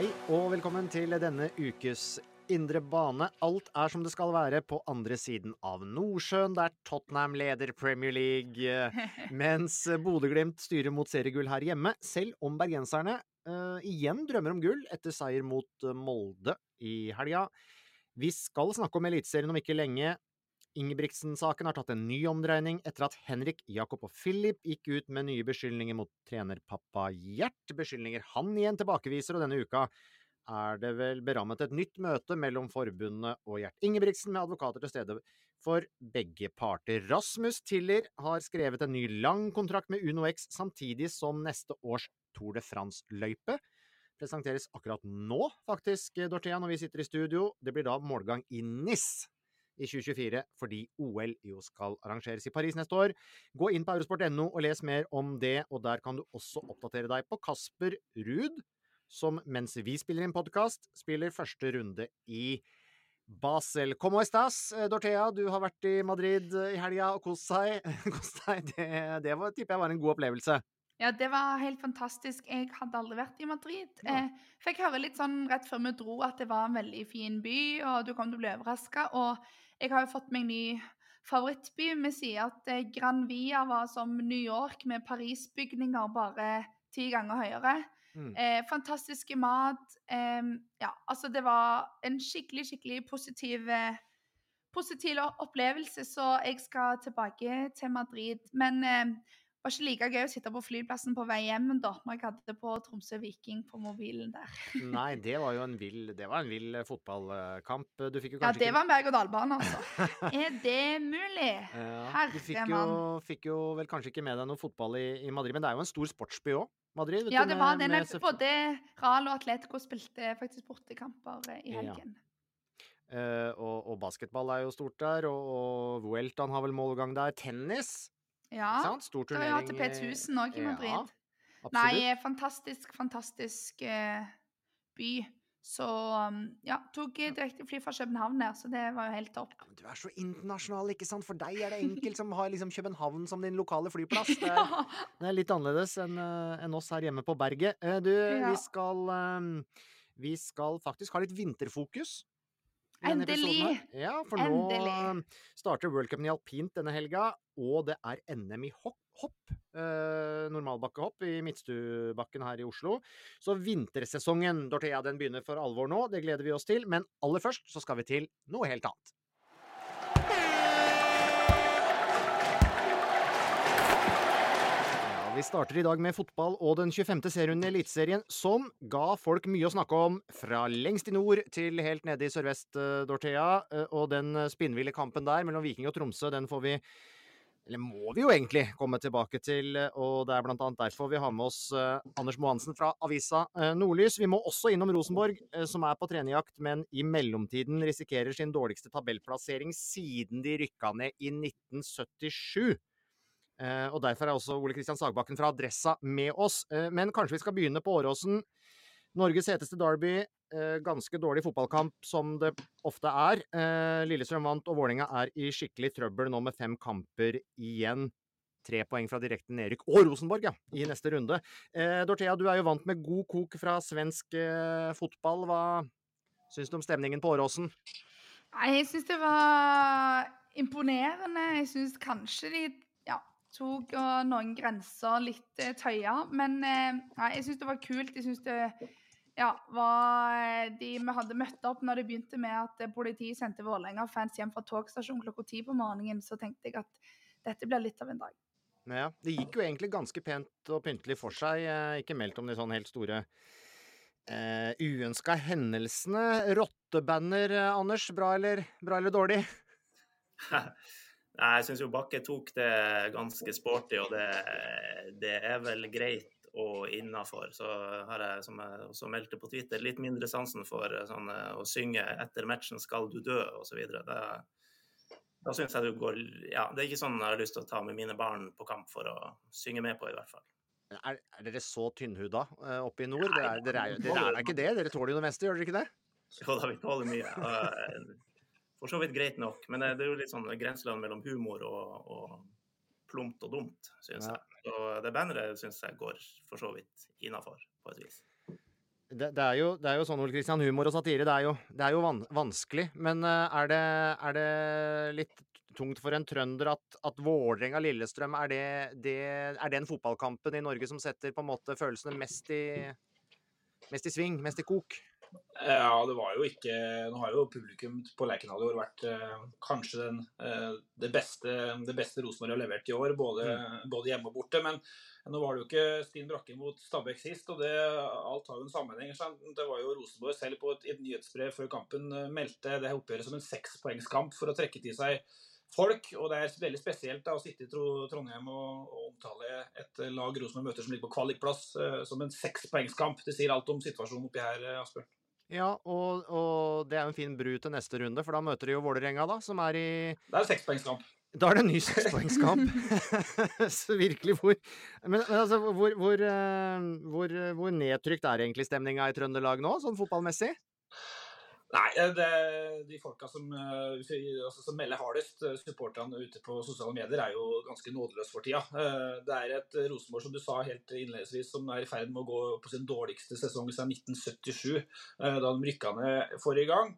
Hei og velkommen til denne ukes Indre bane. Alt er som det skal være på andre siden av Nordsjøen, der Tottenham leder Premier League, mens Bodø-Glimt styrer mot seriegull her hjemme, selv om bergenserne uh, igjen drømmer om gull etter seier mot Molde i helga. Vi skal snakke om Eliteserien om ikke lenge. Ingebrigtsen-saken har tatt en ny omdreining etter at Henrik, Jakob og Philip gikk ut med nye beskyldninger mot trenerpappa Gjert. Beskyldninger han igjen tilbakeviser, og denne uka er det vel berammet et nytt møte mellom forbundet og Gjert Ingebrigtsen, med advokater til stede for begge parter. Rasmus Tiller har skrevet en ny lang kontrakt med Uno X, samtidig som neste års Tour de France-løype presenteres akkurat nå, faktisk, Dorthea, når vi sitter i studio. Det blir da målgang i NIS i 2024, fordi OL jo skal arrangeres i Paris neste år. Gå inn på eurosport.no og les mer om det, og der kan du også oppdatere deg på Kasper Ruud, som mens vi spiller inn podkast, spiller første runde i Basel. Como estas, Dorthea? Du har vært i Madrid i helga og kost deg. Kost deg. Det, det var, tipper jeg var en god opplevelse. Ja, det var helt fantastisk. Jeg hadde aldri vært i Madrid. Ja. Eh, fikk høre litt sånn rett før vi dro at det var en veldig fin by, og du kom til å bli overraska. Og jeg har jo fått meg ny favorittby. Vi sier at eh, Gran Via var som New York med Paris-bygninger, bare ti ganger høyere. Mm. Eh, fantastiske mat. Eh, ja, altså det var en skikkelig, skikkelig positiv eh, Positiv opplevelse, så jeg skal tilbake til Madrid. Men eh, det var ikke like gøy å sitte på flyplassen på vei hjem da, jeg hadde på Tromsø Viking på mobilen der. Nei, det var jo en vill, det var en vill eh, fotballkamp. Du fikk jo Ja, det var en berg-og-dal-bane, altså. Er det mulig? Ja, du fikk jo, fikk jo vel kanskje ikke med deg noe fotball i, i Madrid, men det er jo en stor sportsby òg, Madrid. vet Ja, det var med- det. med Både Ral og Atletico spilte faktisk bortekamper i i Ja. helgen. Eh, og, og basketball er jo stort der, og, og Vueltan har vel målgang der. Tennis, Ja. sant? Stor Det er jo turnering. ATP 1000 òg i Madrid. Ja, Nei, eh, fantastisk, fantastisk eh, by. Så um, ja, tok eh, direkte fly fra København der, så det var jo helt topp. Ja, men Du er så internasjonal, ikke sant? For deg er det enkelt som har liksom København som din lokale flyplass. Det er, Ja. det er litt annerledes enn en oss her hjemme på berget. Eh, du, Ja. vi skal eh, Vi skal faktisk ha litt vinterfokus. Endelig! Ja, for Endelig. nå eh, starter World Cupen i alpint denne helga, og det er NM i hopp. hopp eh, normalbakkehopp i Midtstubakken her i Oslo. Så vintersesongen, Dorthea, den begynner for alvor nå. Det gleder vi oss til. Men aller først så skal vi til noe helt annet. Vi starter i dag med fotball og den 25. serien i Eliteserien, som ga folk mye å snakke om fra lengst i nord til helt nede i sørvest, eh, Dorthea. Eh, Og den eh, spinnville kampen der mellom Viking og Tromsø, den får vi eller må vi jo egentlig komme tilbake til, og det er annet derfor vi har med oss Anders Mohansen fra avisa Nordlys. Vi må også innom Rosenborg, som er på trenerjakt, men i mellomtiden risikerer sin dårligste tabellplassering siden de rykka ned i 1977. Eh, og derfor er også Ole Kristian Sagbakken fra Adressa med oss. Eh, men kanskje vi skal begynne på Åråsen. Norges heteste derby. Eh, ganske dårlig fotballkamp, som det ofte er. Lillestrøm vant, og Vålerenga er i skikkelig trøbbel nå med fem kamper igjen. tre poeng fra direkte nedrykk og Rosenborg, ja, i neste runde. Eh, Dorthea, du er jo vant med god kok fra svensk eh, fotball. Hva syns du om stemningen på Åråsen? Nei, jeg syns det var imponerende. Jeg syns kanskje de tok noen grenser litt eh, tøya. Men eh, nei, jeg syns det var kult. Jeg syns det ja, var eh, de vi hadde møtt opp når det begynte med at politiet sendte Vålerenga-fans hjem fra togstasjonen klokka ti på morgenen, så tenkte jeg at dette blir litt av en dag. Ja, Det gikk jo egentlig ganske pent og pyntelig for seg. Ikke meldt om de sånn helt store eh, uønska hendelsene. Rottebanner, Anders. Bra eller, bra eller dårlig? Nei, jeg syns jo Bakke tok det ganske sporty, og det, det er vel greit og innafor. Så har jeg, som jeg også meldte på Twitter, litt mindre sansen for sånn, å synge 'etter matchen skal du dø' osv. Da syns jeg du går Ja, det er ikke sånn jeg har lyst til å ta med mine barn på kamp for å synge med på, i hvert fall. Er, er dere så tynnhuda uh, oppe i nord? Dere er, dere, er, dere er da ikke det? Dere tåler jo det meste, gjør dere ikke det? Jo da, vi tåler mye. For så vidt greit nok. Men det er jo litt sånn grenseland mellom humor og, og plumpt og dumt, syns ja. jeg. Så det banneret syns jeg går for så vidt innafor, på et vis. Det, det, er jo, det, er jo, sånn, Ole Kristian, humor og satire, det er jo, det er jo van, vanskelig. Men uh, er, det, er, det, litt tungt for en trønder at, at Vålerenga-Lillestrøm er, er den fotballkampen i Norge som setter på en måte følelsene mest i, mest i sving, mest i kok? Ja, det var jo ikke Nå har jo publikum på Lerkendal i år vært eh, kanskje den, eh, det beste, det beste Rosenborg har levert i år, både, mm. både, hjemme og borte. Men nå var det jo ikke Stine Brakke mot Stabæk sist, og det, alt har jo en sammenheng. Det var jo Rosenborg selv på et, et nyhetsbrev før kampen eh, meldte det oppgjøret som en sekspoengskamp for å trekke til seg folk. Og det er veldig spesielt da, å sitte i Trondheim og, og omtale et lag Rosenborg møter som ligger på kvalikplass, eh, som en sekspoengskamp. Det sier alt om situasjonen oppi her, Asbjørn. Ja, og, og, det er jo en fin bru til neste runde, for da møter de jo Vålerenga, da, som er i Det er sekspoengskamp. Da er det en ny sekspoengskamp. så virkelig, hvor Men, men altså, hvor, hvor, eh, hvor, hvor nedtrykt er egentlig stemninga i Trøndelag nå, sånn fotballmessig? Nei, eh, det, de folka som, eh, altså, som melder hardest, eh, supporterne ute på sosiale medier, er jo ganske nådeløse for tida. Det er et Rosenborg som du sa helt innledningsvis, som er i ferd med å gå på sin dårligste sesong siden 1977, da de rykka ned forrige gang.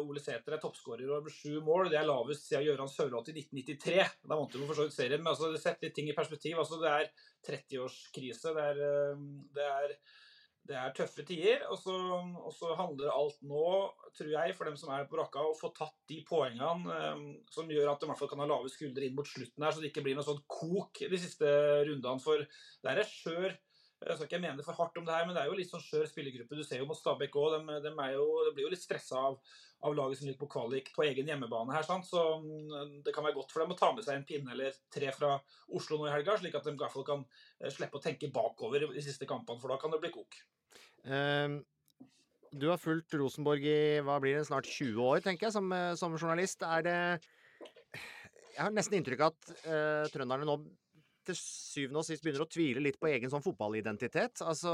Ole Sæter er toppskårer over sju mål. Det er lavest siden Gøran Sørloth i 1993. Da vant de for så vidt serien. Men altså, sett litt ting i perspektiv. Altså, det er 30-årskrise. Det er, det er det er tøffe tider. Og så, og så, handler alt nå, tror jeg, for dem som er på rakka, å få tatt de poengene um, som gjør at de i hvert fall kan ha lave skuldre inn mot slutten her, så det ikke blir noe sånn kok de siste rundene. For det er skjør jeg skal ikke mene for hardt om det her, men det er jo litt sånn skjør spillergruppe. Du ser jo mot Stabæk òg. De, de, de, blir jo litt stressa av, av, laget som ligger på kvalik på egen hjemmebane her. Sant? Så mm, det kan være godt for dem å ta med seg en pinne eller tre fra Oslo nå i helga, slik at de i hvert fall kan eh, slippe å tenke bakover de siste kampene, for da kan det bli kok. Uh, du har fulgt Rosenborg i hva blir det, snart 20 år, tenker jeg, som, eh, som journalist. Er det Jeg har nesten inntrykk av at uh, trønderne nå til syvende og sist begynner å tvile litt på egen sånn fotballidentitet. Altså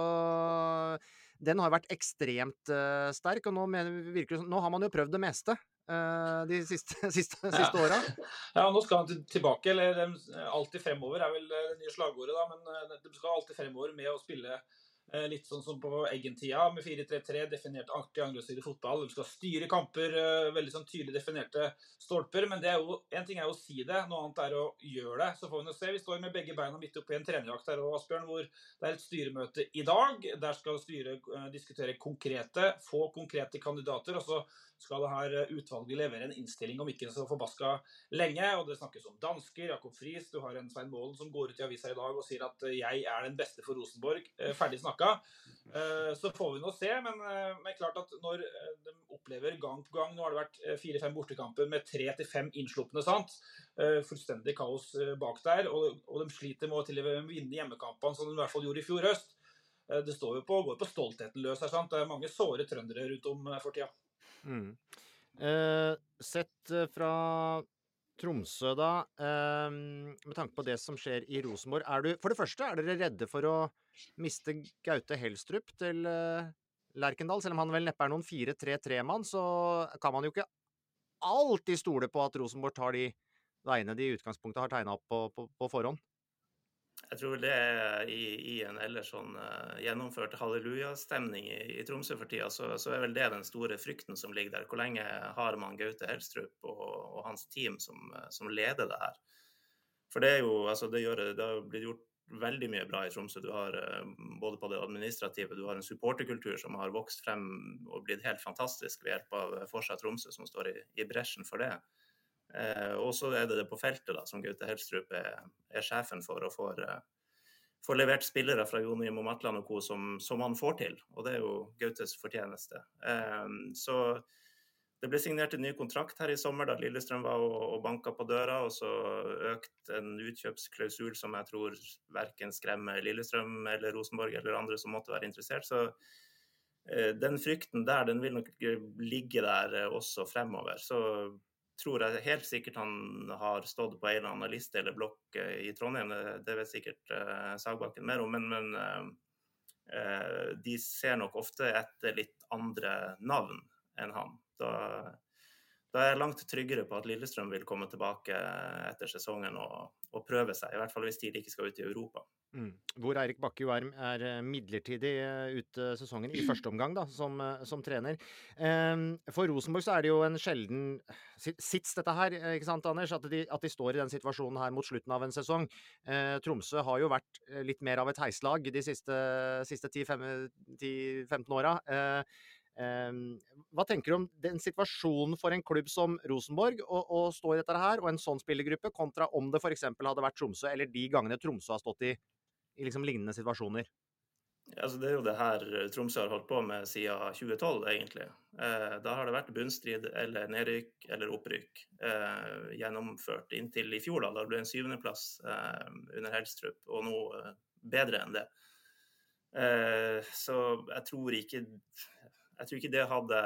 Den har vært ekstremt uh, sterk, og nå, mener, virker, nå har man jo prøvd det meste. De siste, siste, siste ja. åra. Ja, nå skal han tilbake. Eller alltid fremover er vel det nye slagordet, da. Men de skal alltid fremover med å spille litt sånn som på Eggen-tida, med 4-3-3, definert artig angrepsstilig fotball. De skal styre kamper, eh, veldig sånn tydelig definerte stolper. Men det er jo, en ting er å si det, noe annet er å gjøre det. Så får vi nå se. Vi står med begge beina midt oppi en trenerjakt her og Asbjørn, hvor det er et styremøte i dag. Der skal styret uh, diskutere konkrete, få konkrete kandidater. og så skal det her utvalget levere en innstilling om ikke så forbaska lenge. og Det snakkes om dansker, Jakob Friis. Du har en Svein Målen som går ut i avisa i dag og sier at jeg er den beste for Rosenborg. Ferdig snakka. Eh, så får vi nå se, men, det men klart at når eh, de opplever gang på gang Nå har det vært fire-fem bortekamper med tre til fem innslupne. sant? Fullstendig kaos bak der. Og, og de sliter med å til og med vinne hjemmekampene, som de i hvert fall gjorde i fjor høst. Det står jo på, går på stoltheten løs sant? Det er mange såre trøndere rundt om for tida. Mm. Eh, sett fra Tromsø, da. Eh, med tanke på det som skjer i Rosenborg. Er du, for det første, er dere redde for å miste Gaute Helstrup til eh, Lerkendal? Selv om han vel neppe er noen 4-3-3-mann, så kan man jo ikke alltid stole på at Rosenborg tar de veiene de i utgangspunktet har tegna opp på, på, på, forhånd? Jeg tror det er i, i en ellers sånn uh, gjennomført hallelujastemning i, i Tromsø for tida, så, så, er vel det den store frykten som ligger der. Hvor lenge har man Gaute Helstrup og, og hans team som, som, leder det her? For det er jo, altså det, gjør, det har blitt gjort veldig mye bra i Tromsø. Du har uh, både på det administrative, du har en supporterkultur som har vokst frem og blitt helt fantastisk ved hjelp av Forsa Tromsø, som står i, i bresjen for det. Eh, og så er det det på feltet, da, som Gaute Helstrup er, er, sjefen for, og får, eh, får levert spillere fra Jon og Matland og co. Som, som, han får til. Og det er jo Gautes fortjeneste. Eh, så det ble signert en ny kontrakt her i sommer da Lillestrøm var og, og banka på døra, og så økt en utkjøpsklausul som jeg tror verken skremmer Lillestrøm eller Rosenborg eller andre som måtte være interessert. Så den frykten der, den vil nok ligge der også fremover. Så tror jeg helt sikkert han har stått på en eller annen liste eller blokk eh, i Trondheim, det, vet sikkert uh, Sagbakken mer om. Men, men uh, de ser nok ofte etter litt andre navn enn han. Da, da er jeg langt tryggere på at Lillestrøm vil komme tilbake etter sesongen og, og prøve seg, i hvert fall hvis de ikke skal ut i Europa. Mm. Hvor Eirik Bakke jo er, eh, midlertidig eh, ut sesongen, i første omgang da, som, eh, som trener. Um, for Rosenborg så er det jo en sjelden sits, dette her, ikke sant Anders? At de, at de, står i den situasjonen her mot slutten av en sesong. Tromsø har jo vært litt mer av et heislag de siste, siste 10-15 åra. Uh, hva tenker du om den situasjonen for en klubb som Rosenborg å, å stå i dette her, og en sånn spillergruppe, kontra om det f.eks. hadde vært Tromsø, eller de gangene Tromsø har stått i, i liksom lignende situasjoner? Altså, det er jo det her Tromsø har holdt på med siden 2012, egentlig. Eh, da har det vært bunnstrid eller nedrykk eller opprykk eh, gjennomført inntil i fjor, da, da det ble en syvendeplass eh, under Helstrup, og nå eh, bedre enn det. Eh, så jeg tror ikke jeg tror ikke det hadde,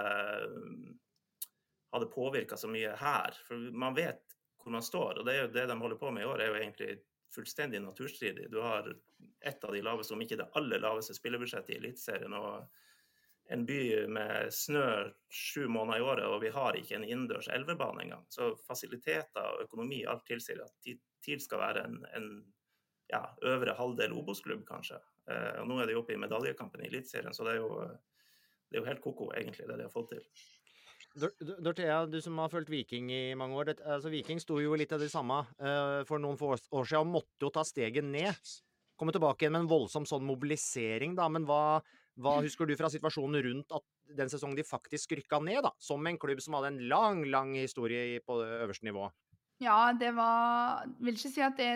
hadde påvirka så mye her. For man vet hvor man står. Og det, er jo det de holder på med i år, er jo egentlig fullstendig naturstridig. Du har et av de laveste, om ikke det aller laveste spillebudsjettet i Eliteserien. og en by med snø sju måneder i året, og vi har ikke en innendørs elvebane engang. Så fasiliteter og økonomi, alt tilsier at TIL skal være en, en ja, øvre halvdel Obos-klubb, kanskje. Eh, og nå er de oppe i medaljekampen i Eliteserien, så det er jo det er jo helt ko-ko, egentlig, det de har fått til. Dorthea, du som har fulgt Viking i mange år. Det, altså Viking sto jo litt av det samme uh, for noen få år siden og måtte jo ta steget ned. Komme tilbake igjen med en voldsom sånn mobilisering, da. Men hva, hva husker du fra situasjonen rundt at den sesongen de faktisk rykka ned, da? Som en klubb som hadde en lang, lang historie på det øverste nivået? Ja, det var Vil ikke si at det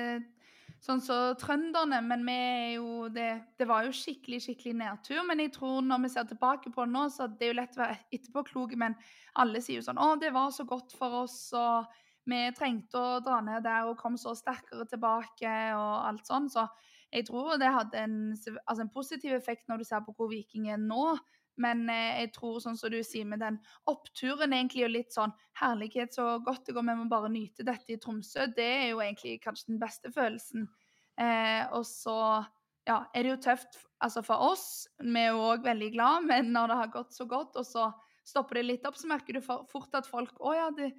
sånn så trønderne. Men vi er jo det, det var jo skikkelig skikkelig nedtur. Men jeg tror når vi ser tilbake på det nå, så det er jo lett å være etterpåkloke. Men alle sier jo sånn Å, det var så godt for oss, og vi trengte å dra ned der og kom så sterkere tilbake og alt sånn. Så jeg tror det hadde en, altså en positiv effekt når du ser på hvor Viking er nå. Men eh, jeg tror, sånn som du sier med den oppturen, egentlig og litt sånn herlighet så godt det går, vi må bare nyte dette i Tromsø. Det er jo egentlig kanskje den beste følelsen. Eh, og så ja, er det jo tøft altså for oss. Vi er jo òg veldig glad, men når det har gått så godt, og så stopper det litt opp, så merker du fort at folk Å ja, det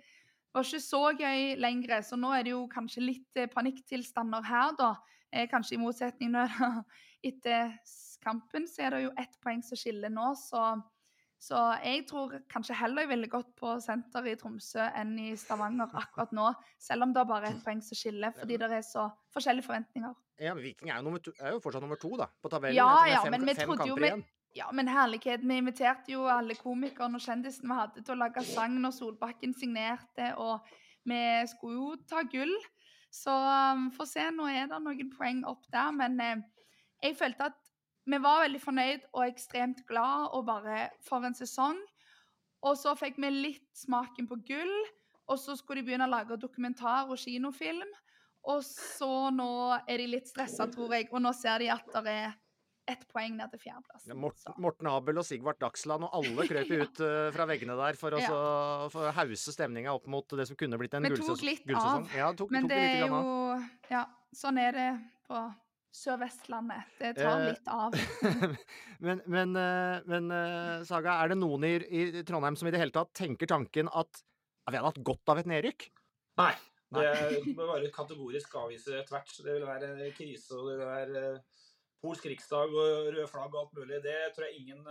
var ikke så gøy lenger. Så nå er det jo kanskje litt eh, panikktilstander her, da. Eh, kanskje i motsetning etter kampen så er det jo ett poeng som skiller nå, så, så jeg tror kanskje heller jeg ville gått på senter i Tromsø enn i Stavanger akkurat nå. Selv om det er bare ett poeng som skiller, fordi det er så forskjellige forventninger. Ja, men Viking er jo, to, er jo fortsatt nummer to da, på tabellen. Ja, ja, fem, men vi trodde jo med, ja, men herlighet. Vi inviterte jo alle komikerne og kjendisene vi hadde til å lage sang når Solbakken signerte, og vi skulle jo ta gull. Så um, få se. Nå er det noen poeng opp der, men eh, jeg følte at vi var veldig fornøyd og ekstremt glad og bare for en sesong. Og så fikk vi litt smaken på gull, og så skulle de begynne å lage dokumentar og kinofilm. Og så nå er de litt stressa, tror jeg, og nå ser de at det er ett poeng ned til fjerdeplass. Ja, Morten, Morten, Abel og Sigvart Dagsland og alle krøp ut uh, fra veggene der for ja. å hause stemninga opp mot det som kunne blitt en gullsesong. Vi tok litt av, ja, tok, men tok det er jo Ja, sånn er det på Sør-Vestlandet. Det tar eh, litt av. men, men, eh, men, eh, Saga, er det noen i, i, Trondheim som i det hele tatt tenker tanken at vi hadde hatt godt av et nedrykk? Nei. Det må bare kategorisk avvise tvert. Det vil være krise og det vil være polsk riksdag og røde flagg og alt mulig. Det tror jeg ingen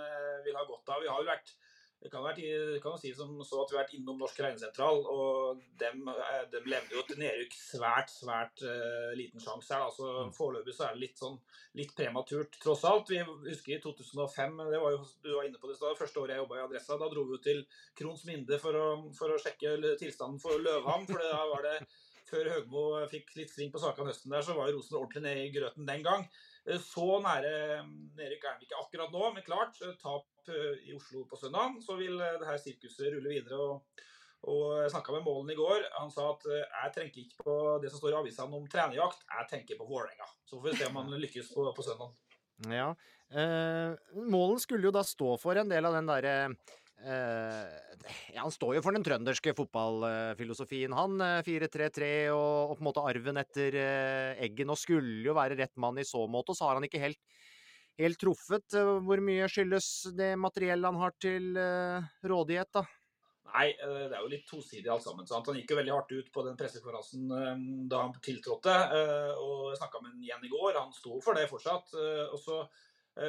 vil ha godt av. Vi har jo vært det kan, være, kan si som så at vi har vært innom Norsk regnesentral, og dem, eh, dem levde jo til nedrykk svært, svært uh, liten sjanse her. Altså. Foreløpig så er det litt, sånn, litt prematurt, tross alt. Vi husker i 2005, det var jo, du var inne på det, det første året jeg jobba i Adressa, da dro vi jo til Krohns Minde for å, for å sjekke tilstanden for Løvham. for da var det før Høgmo fikk litt sving på sakene høsten der, så var jo Rosen ordentlig nede i grøten den gang. Eh, så nære nedrykk er vi ikke akkurat nå, men klart, tap Eh, i Oslo på søndag, så vil eh, det her sirkuset rulle videre. og og jeg snakka med Målen i går. Han sa at eh, jeg tenker ikke på det som står i avisene om trenerjakt, jeg tenker på Vålerenga. Så får vi se om han lykkes på, på søndag. Ja. Eh, Målen skulle jo da stå for en del av den derre eh, ja, Han står jo for den trønderske fotballfilosofien, han. 4-3-3 og, og, på en måte arven etter eh, Eggen, og skulle jo være rett mann i så måte. Og så har han ikke helt helt truffet. Eh, hvor mye skyldes det materiellet han har til rådighet, da? Nei, eh, det er jo litt tosidig alt sammen. Sant? Han gikk jo veldig hardt ut på den pressekonferansen da han tiltrådte. og Jeg snakka med ham igjen i går, han sto for det fortsatt. og så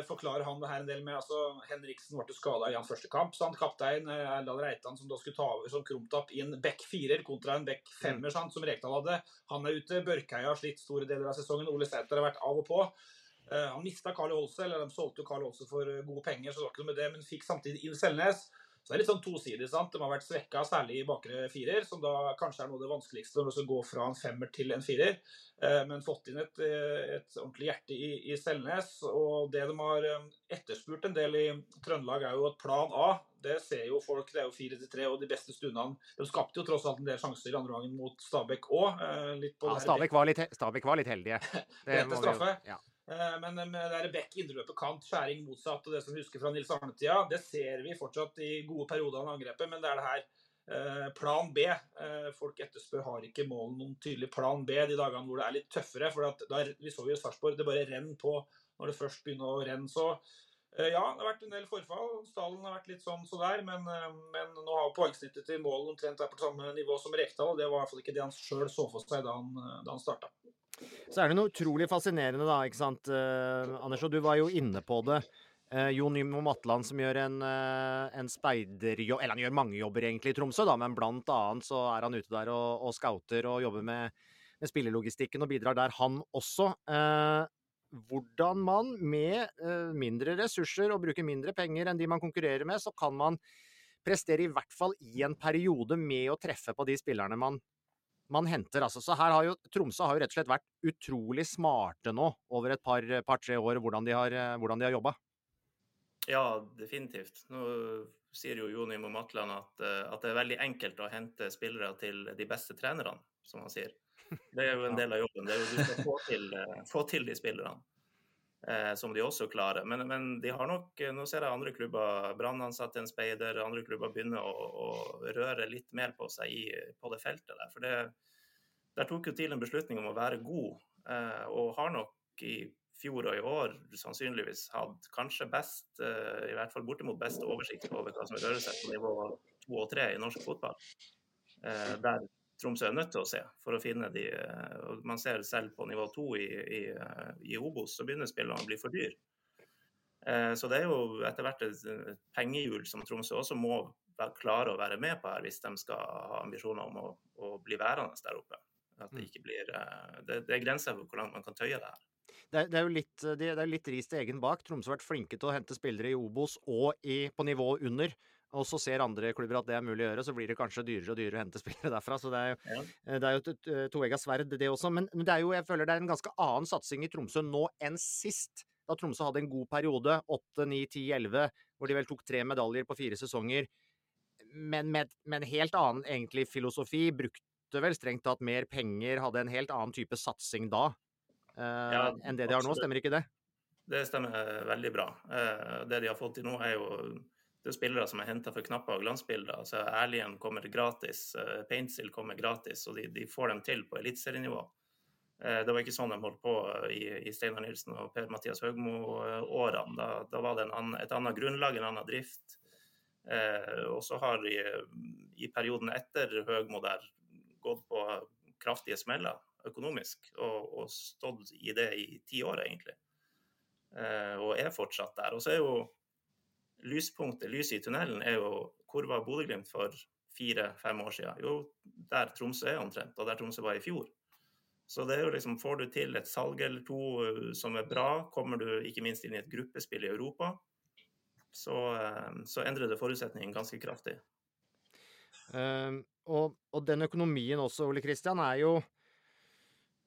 forklarer han det her en del med altså Henriksen ble skada i hans første kamp. sant? Kaptein Erland Reitan som da skulle ta over som krumtapp i en back firer kontra en back femmer, sant, som Rekdal hadde. Han er ute. Børkeia har slitt store deler av sesongen. Ole Sæter har vært av og på. Eh, han mista Carl Holse, eller de solgte jo Carl Holse for eh, gode penger, så det var ikke noe med det, men fikk samtidig inn Selnes. Så det er litt sånn tosidig. sant? De har vært svekka, særlig i bakre firer, som da kanskje er noe av det vanskeligste når du skal gå fra en femmer til en firer. Eh, men fått inn et, et ordentlig hjerte i, i, Selnes. Og det de har etterspurt en del i Trøndelag, er jo at plan A det ser jo folk, det er jo 4-3 og de beste stundene. De skapte jo tross alt en del sjanser i andre gangen mot Stabæk òg. Ja, Stabæk var, Stabæk var litt heldige. Det, det straffe. Jo, ja. Eh, men med det Beck indreløpet kant, skjæring motsatt og det som vi husker fra Nils Arne-tida, det ser vi fortsatt i gode perioder av angrepet, men det er det her eh, plan B. Eh, folk etterspør har ikke målen noen tydelig plan B de dagene hvor det er litt tøffere. for der, Vi så jo Sarpsborg, det bare renner på når det først begynner å renne. så ja, det har vært en del forfall. Stallen har vært litt sånn så der, men, men nå har poengsnittet til mål omtrent vært på samme nivå som Rekdal. Det var i hvert fall ikke det han sjøl så for seg da han, da han starta. Så er det noe utrolig fascinerende, da, ikke sant, eh, Anders, og du var jo inne på det. Eh, Jon Nymo Matland som gjør en, uh, en speiderjobb Eller han gjør mange jobber egentlig i Tromsø, da, men blant annet så er han ute der og, og scouter og jobber med, med spillelogistikken og bidrar der, han også. Eh, hvordan man med mindre ressurser og bruker mindre penger enn de man konkurrerer med, så kan man prestere i hvert fall i en periode med å treffe på de spillerne man man henter. Altså. Så her har jo Tromsø har jo rett og slett vært utrolig smarte nå over et par-tre par, år, hvordan de har, eh, hvordan har jobba. Ja, definitivt. Nå sier jo Joni Matland at, eh, at, det er veldig enkelt å hente spillere til de beste trenerne, som han sier. Det er jo en del av jobben. Det er jo Du skal få til, eh, få til de spillerne som de også klarer. Men, men, de har nok Nå ser jeg andre klubber, Brann ansatte en speider, andre klubber begynner å, å, røre litt mer på seg i, på det feltet der. For det, der tok jo TIL en beslutning om å være god, eh, og har nok i fjor og i år sannsynligvis hatt kanskje best, eh, i hvert fall bortimot best oversikt over hva som rører seg på nivå to og tre i norsk fotball. Eh, der Tromsø er nødt til å se for å finne de eh, og Man ser selv på nivå to i, i, i, Obos, så begynner spillene å bli for dyr. Eh, så det er jo etter hvert et pengehjul som Tromsø også må klare å være med på her, hvis de skal ha ambisjoner om å, å bli værende der oppe. At det mm. ikke blir eh, Det, det er grenser for hvor langt man kan tøye det her. Det er, det er, jo litt, det er litt ris til egen bak. Tromsø har vært flinke til å hente spillere i Obos og i, på nivå under og så ser andre klubber at det er mulig å gjøre, så blir det kanskje dyrere og dyrere å hente spillere derfra. Så det er jo, ja. Det er jo et toegga sverd, det også. Men, men, det er jo, jeg føler det er en ganske annen satsing i Tromsø nå enn sist. Da Tromsø hadde en god periode, 8, 9, 10, 11, hvor de vel tok tre medaljer på fire sesonger. Men med, med en helt annen egentlig filosofi. Brukte vel strengt tatt mer penger, hadde en helt annen type satsing da uh, ja, enn det de har nå. Stemmer ikke det? Det stemmer veldig bra. Uh, det de har fått til nå, er jo det er spillere som er henta for knapper og glansbilder. altså Erlien kommer gratis, uh, Paintsil kommer gratis, og de, de får dem til på eliteserienivå. Uh, det var ikke sånn de holdt på i, i Steinar Nilsen og Per-Mathias Høgmo-årene. Da, da, var det annen, et annet grunnlag, en annen drift. Eh, og så har de i perioden etter Høgmo der gått på kraftige smeller økonomisk, og, og stått i det i ti år, egentlig. Eh, og er fortsatt der. Og så er jo lyspunktet, lyset i tunnelen, er jo hvor var Bodø-Glimt for fire-fem år siden? Jo, der Tromsø er omtrent, og der Tromsø var i fjor. Så det er jo liksom, får du til et salg eller to eh, som er bra, kommer du ikke minst inn i et gruppespill i Europa, så, eh, så endrer det forutsetningen ganske kraftig. Um, og, og, den økonomien også, Ole Kristian, er jo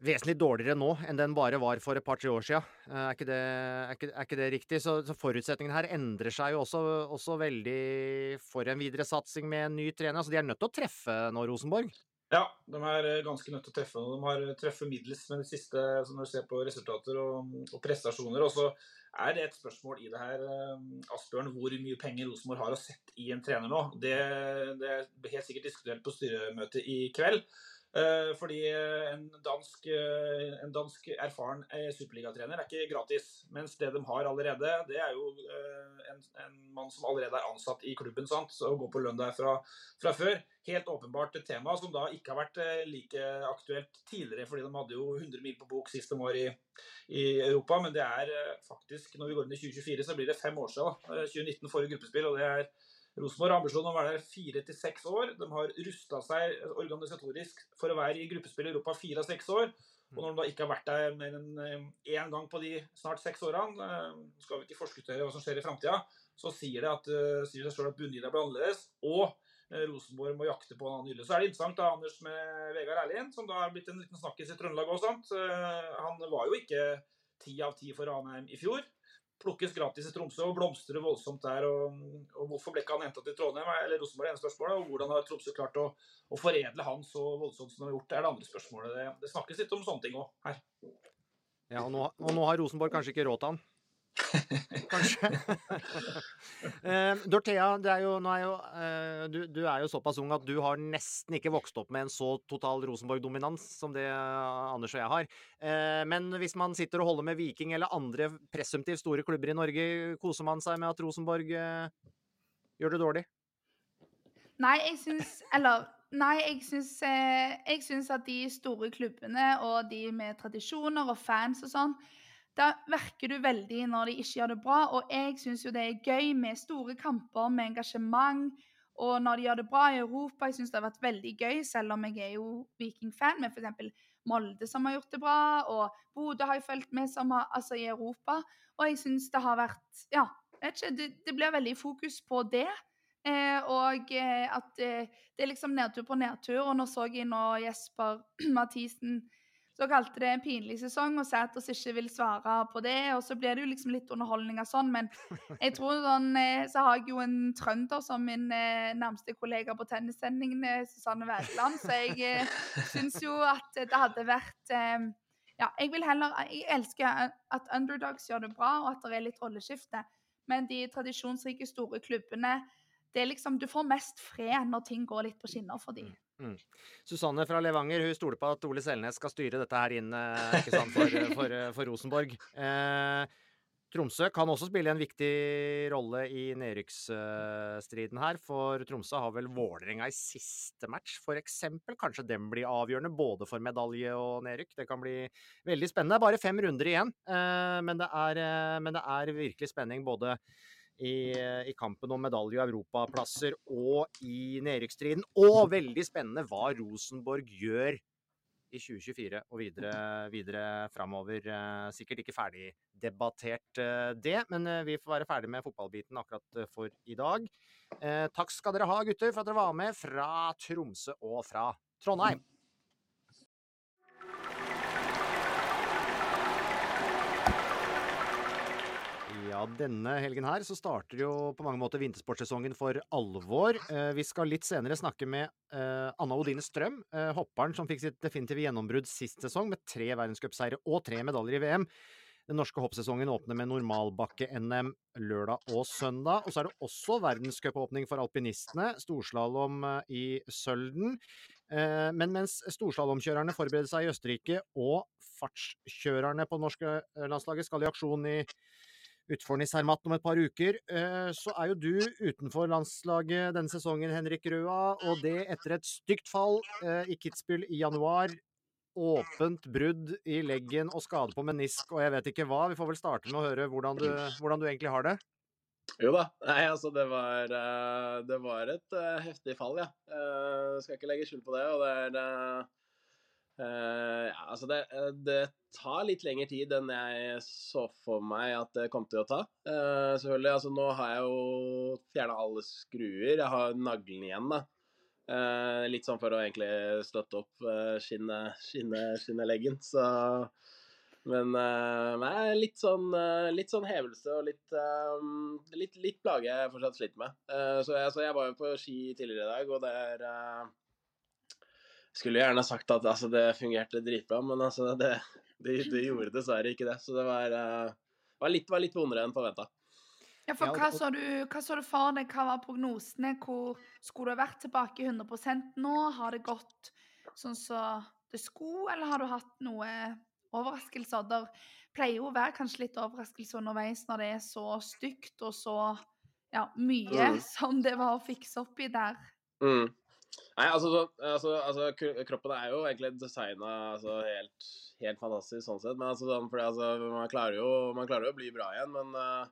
vesentlig dårligere nå enn den bare var for et par-tre år siden. Eh, er ikke det, er ikke, er ikke det riktig? Så, så, forutsetningene her endrer seg jo også, også, veldig for en videre satsing med en ny trener. Altså, de er nødt til å treffe nå, Rosenborg? Ja, de er eh, ganske nødt til å treffe. De har treffet middels med det siste, når du ser på resultater og, og prestasjoner. Og så er det et spørsmål i det her, eh, Asbjørn, hvor mye penger Rosenborg har å sette i en trener nå. Det, det er helt sikkert diskutert på styremøtet i kveld. Eh, fordi eh, en dansk, eh, en dansk erfaren superligatrener er ikke gratis. Mens det de har allerede, det er jo en, en mann som allerede er ansatt i klubben sant? å gå på lønn der fra, fra, før. Helt åpenbart et tema som da ikke har vært like aktuelt tidligere, fordi de hadde jo 100 mil på bok sist de var i, i Europa. Men det er faktisk, når vi går inn i 2024, så blir det fem år siden. 2019 forrige gruppespill, og det er Rosenborg har ambisjon om å være der fire til seks år. De har rusta seg organisatorisk for å være i gruppespill i Europa fire av seks år. Og når de da ikke har vært der mer enn én eh, gang på de snart seks årene, eh, skal vi ikke forskuttere hva som skjer i framtida, så sier det at, uh, sier seg sjøl at bunnlinja blir annerledes. Og Rosenborg må jakte på en annen hylle. Så er det interessant da, Anders med Vegard Erlien, som da har blitt en liten snakkis i Trøndelag òg. Han var jo ikke ti av ti for Ranheim i fjor plukkes gratis i Tromsø og blomstrer voldsomt der. Og, og Hvorfor ble ikke han henta til Trondheim, eller Rosenborg, ene spørsmålet. Og hvordan har Tromsø klart å, å, foredle han så voldsomt som de har gjort, det er det andre spørsmålet. Det, det snakkes litt om sånne ting òg her. Ja, og nå, og nå, har Rosenborg kanskje ikke råd til han? Kanskje. uh, Dorthea, er jo, er jo, uh, du, du, er jo såpass ung at du har nesten ikke vokst opp med en så total Rosenborg-dominans som det uh, Anders og jeg har. men hvis man sitter og holder med Viking eller andre presumptivt store klubber i Norge, koser man seg med at Rosenborg gjør det dårlig? Nei, jeg syns Eller Nei, jeg syns at de store klubbene og de med tradisjoner og fans og sånn da virker du veldig når de ikke gjør det bra. Og jeg syns jo det er gøy med store kamper, med engasjement. Og når de gjør det bra i Europa, jeg syns det har vært veldig gøy, selv om jeg er jo Viking-fan, med f.eks. Molde som har gjort det bra, og Bodø har jo fulgt med som har, altså i Europa. Og jeg syns det har vært Ja, vet ikke, det, det blir veldig fokus på det. Eh, og eh, at eh, det er liksom nedtur på nedtur. Og nå så jeg nå Jesper Mathisen så kalte det en pinlig sesong og Sæters ikke vil svare på det. Og så blir det jo liksom litt underholdning av sånn, men jeg tror sånn eh, Så har jeg jo en trønder som min eh, nærmeste kollega på tennissendingene, Susanne Wergeland, så jeg eh, syns jo at det hadde vært eh, Ja, jeg vil heller Jeg elsker at underdogs gjør det bra, og at det er litt rolleskifte, men de tradisjonsrike, store klubbene det er liksom, Du får mest fred når ting går litt på skinner for dem. Mm. Susanne fra Levanger hun stoler på at Ole Selnes skal styre dette her inn eh, sant, for, for, for Rosenborg. Eh, Tromsø kan også spille en viktig rolle i nedrykksstriden her, for Tromsø har vel Vålerenga i siste match, f.eks. Kanskje den blir avgjørende både for medalje og nedrykk. Det kan bli veldig spennende. Bare fem runder igjen, eh, men det er, eh, men det er virkelig spenning både i, i, kampen om medalje og europaplasser og i nedrykksstriden. Og veldig spennende hva Rosenborg gjør i 2024 og videre, videre framover. Eh, sikkert ikke ferdig debattert eh, det, men eh, vi får være ferdig med fotballbiten akkurat for i dag. Takk skal dere ha, gutter, for at dere var med fra Tromsø og fra Trondheim. Ja, denne helgen her så starter jo på mange måter vintersportsesongen for alvor. Eh, vi skal litt senere snakke med eh, Anna Odine Strøm, eh, hopperen som fikk sitt definitive gjennombrudd sist sesong med tre verdenscupseire og tre medaljer i VM. Den norske hoppsesongen åpner med normalbakke-NM lørdag og søndag. Og så er det også verdenscupåpning for alpinistene, storslalåm i Sølden. Men mens storslalåmkjørerne forbereder seg i Østerrike og fartskjørerne på norske landslaget skal i aksjon i utfor Zermatt om et par uker. Eh, så er jo du utenfor landslaget denne sesongen, Henrik Røa, og det etter et stygt fall eh, i Kitzbühel i januar. Åpent brudd i leggen og skade på menisk og jeg vet ikke hva. Vi får vel starte med å høre hvordan du, hvordan du egentlig har det. Jo da. Nei, altså det var, eh, det var et heftig fall, ja. Jeg skal ikke legge skjul på det. Og det er uh, ja, altså det, det, tar litt lengre tid enn jeg så for meg at det kom til å ta. selvfølgelig. Altså nå har jeg jo fjerna alle skruer. Jeg har naglen igjen, da. litt sånn for å egentlig støtte opp skinne, skinne, skinneleggen. Så men uh, nei, litt sånn, uh, litt sånn hevelse og litt, uh, litt, litt plage jeg fortsatt sliter med. så, jeg, så, jeg, var jo på ski tidligere i dag, og det er Skulle gjerne sagt at altså, det fungerte dritbra, men altså, det, det, det gjorde dessverre ikke det. Så det var, var, litt, var litt vondere enn forventa. Ja, for hva så, du, hva så du for deg? Hva var prognosene? Hvor skulle du vært tilbake 100% nå? Har det gått sånn som så det skulle, eller har du hatt noe overraskelser. Det pleier jo å være kanskje litt overraskelse underveis når det er så stygt og så ja, mye mm. som det var å fikse opp i der. Mm. Nei, altså, altså, altså, kroppen er jo egentlig designa altså, helt, helt, fantastisk sånn sett. Men altså, sånn, fordi, altså, man, klarer jo, man klarer jo å bli bra igjen, men uh,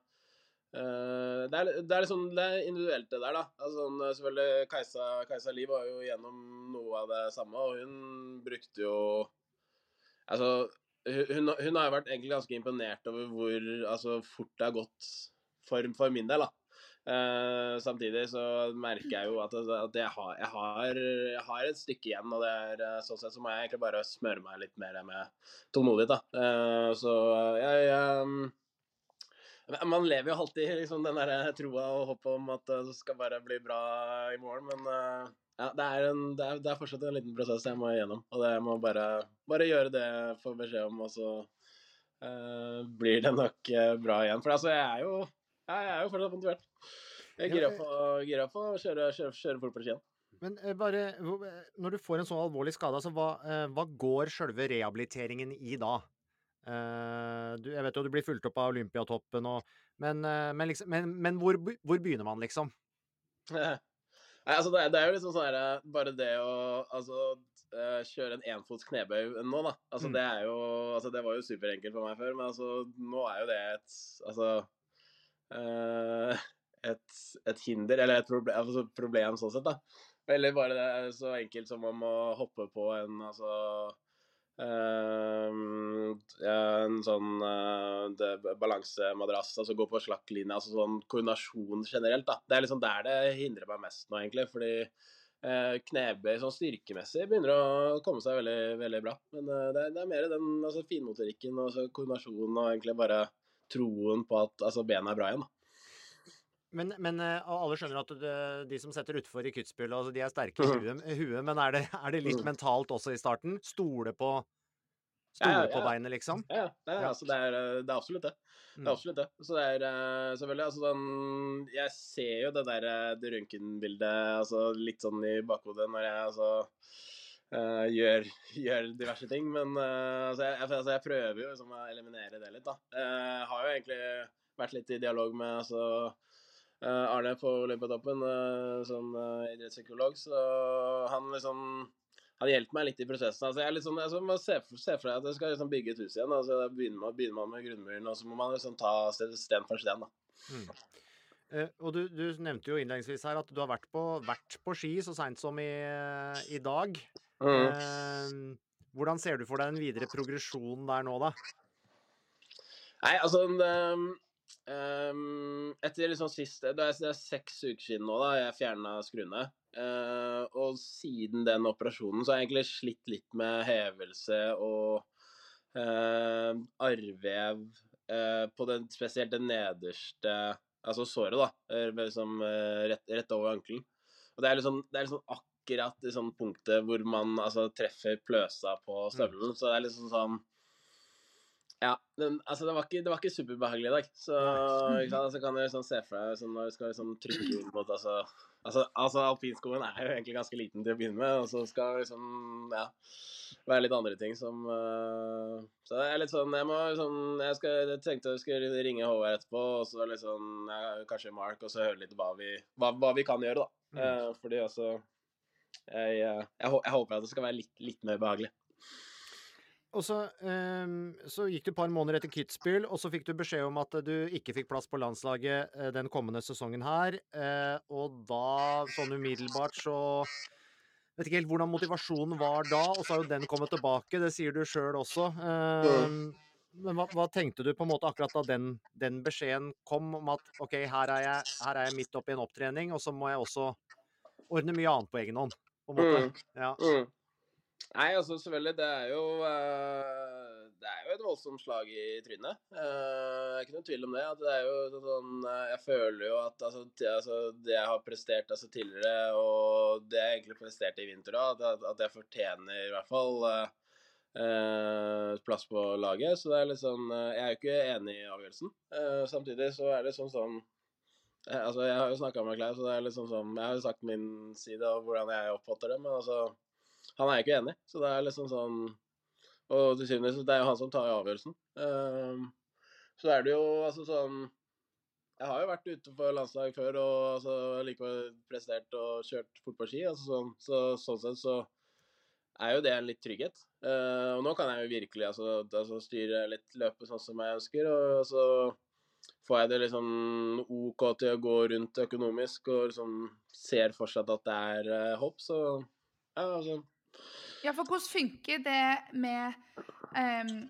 det, er, det, er liksom, det, er, individuelt, det der. da. Altså, sånn, selvfølgelig, Kajsa, Kajsa Liv var jo gjennom noe av det samme, og hun brukte jo Altså, hun, hun, har jo vært egentlig ganske imponert over hvor fort det har gått for, for min del. da. Uh, samtidig så merker jeg jo at, at jeg, har, jeg, har, jeg, har, et stykke igjen. Og det er, eh, sånn sett så må jeg egentlig bare smøre meg litt mer med tålmodighet. da. Uh, så jeg, jeg man lever jo alltid liksom, den der troa og håpet om at det skal bare bli bra i morgen, men ja, det er, en, det, er, det er, fortsatt en liten prosess jeg må igjennom. Og det må bare, bare gjøre det jeg får beskjed om, og så uh, blir det nok bra igjen. For altså, jeg er jo, jeg er jo fortsatt motivert. Jeg girer opp på å kjøre, kjøre, kjøre fort på skien. Men uh, bare, når du får en sånn alvorlig skade, altså, hva, hva går sjølve rehabiliteringen i da? Du, jeg vet jo du blir fulgt opp av Olympiatoppen, og, men, men, liksom, men, men hvor, hvor begynner man, liksom? Nei, altså det, det, er jo liksom sånn her Bare det å altså, kjøre en enfots knebøy nå, da. Altså mm. det er jo Altså det var jo superenkelt for meg før, men altså nå er jo det et Altså et, et, hinder, eller et problem, altså problem sånn sett, da. Eller bare det er så enkelt som om å hoppe på en altså Uh, en sånn uh, balansemadrass, altså gå på slakk linje, altså sånn koordinasjon generelt. da. Det er liksom der det hindrer meg mest nå, egentlig. Fordi uh, knebøy sånn styrkemessig begynner å komme seg veldig, veldig bra. Men uh, det, er, det, er mer den altså, finmotorikken og altså, koordinasjonen og egentlig bare troen på at altså, benet er bra igjen. da. Men, men alle skjønner at det, de som setter utfor i Kutzbühel, altså, de er sterke i huet, huet men er det, er det, litt mm. mentalt også i starten? Stole på, stole ja, ja, på beinet, liksom? Ja, det er, altså, det er, det er absolutt det. Det er mm. absolutt det. Så det er selvfølgelig altså den, Jeg ser jo det der det røntgenbildet altså, litt sånn i bakhodet når jeg altså Uh, gjør, gjør, diverse ting. Men uh, altså, jeg, altså, jeg, prøver jo liksom, å eliminere det litt, da. Jeg uh, har jo egentlig vært litt i dialog med altså, Arne på Olympiatoppen som idrettspsykolog, så han liksom han hjelper meg litt i prosessen. Altså, jeg liksom, litt må se, for, se for deg at jeg skal liksom bygge et hus igjen. Altså, da begynner man, begynner man med grunnmuren, og så må man liksom ta sten for sten. da. Mm. Uh, og du, du, nevnte jo innledningsvis her at du har vært på, vært på ski så seint som i, i dag. Mm. Uh, hvordan ser du for deg den videre progresjonen der nå, da? Nei, altså um, Um, etter liksom sist Det er, det er seks uker siden nå da jeg fjerna skruene. Uh, og siden den operasjonen så har jeg egentlig slitt litt med hevelse og uh, arrvev uh, på den, spesielt det nederste Altså såret, da. Liksom, rett, rett, over ankelen. Og det er liksom, det er liksom akkurat i sånn punktet hvor man altså, treffer pløsa på støvelen. Mm. Så det er liksom sånn Ja. Den, altså, det var ikke, det var ikke superbehagelig i dag. Så ikke sant? Altså, kan du liksom se for deg sånn, når du skal liksom trykke inn mot altså, altså, altså Alpinskoen er jo egentlig ganske liten til å begynne med, og så skal det liksom ja, være litt andre ting som uh, Så det er litt sånn Jeg må liksom Jeg, skal, jeg tenkte jeg skulle ringe Håvard etterpå, og så liksom ja, kanskje Mark, og så høre litt hva vi, hva, hva vi kan gjøre, da. Mm. Uh, fordi altså jeg, jeg, jeg, håper at det skal være litt, litt mer behagelig. Og så, um, så gikk du et par måneder etter Kitzbühel, og så fikk du beskjed om at du ikke fikk plass på landslaget eh, den kommende sesongen her. Eh, og da, sånn umiddelbart, så Vet ikke helt hvordan motivasjonen var da, og så har jo den kommet tilbake, det sier du sjøl også. Um, men hva, hva tenkte du på en måte akkurat da den, den beskjeden kom, om at OK, her er, jeg, her er jeg midt oppi en opptrening, og så må jeg også ordne mye annet på egen hånd, på en måte. Mm. Ja. Mm. Nei, altså selvfølgelig, det er jo uh, Det er jo et voldsomt slag i trynet. Uh, det er ikke noen tvil om det. At det er jo sånn eh, Jeg føler jo at altså, altså, det jeg har prestert altså, tidligere, og det jeg egentlig presterte i vinter òg, at, at jeg fortjener i hvert fall uh, eh, plass på laget. Så det er litt sånn Jeg er jo ikke enig i avgjørelsen. Eh, samtidig så er det sånn sånn eh, Altså, jeg har jo snakka med Klaus, så det er litt sånn Jeg har jo sagt min side av hvordan jeg oppfatter det, men altså han er jo ikke enig, så det er liksom sånn Og til syvende og sist, det er jo han som tar avgjørelsen. Ehm, så er det jo altså sånn Jeg har jo vært ute for landslag før og altså, likevel prestert og kjørt fotballski. Altså, sånn, så sånn sett så er jo det en litt trygghet. Uh, og nå kan jeg jo virkelig altså, altså, styre litt løpet sånn som jeg ønsker, og så får jeg det liksom OK til å gå rundt økonomisk og liksom ser fortsatt at det er uh, hopp, så ja, altså Ja, for hvordan funker det med um,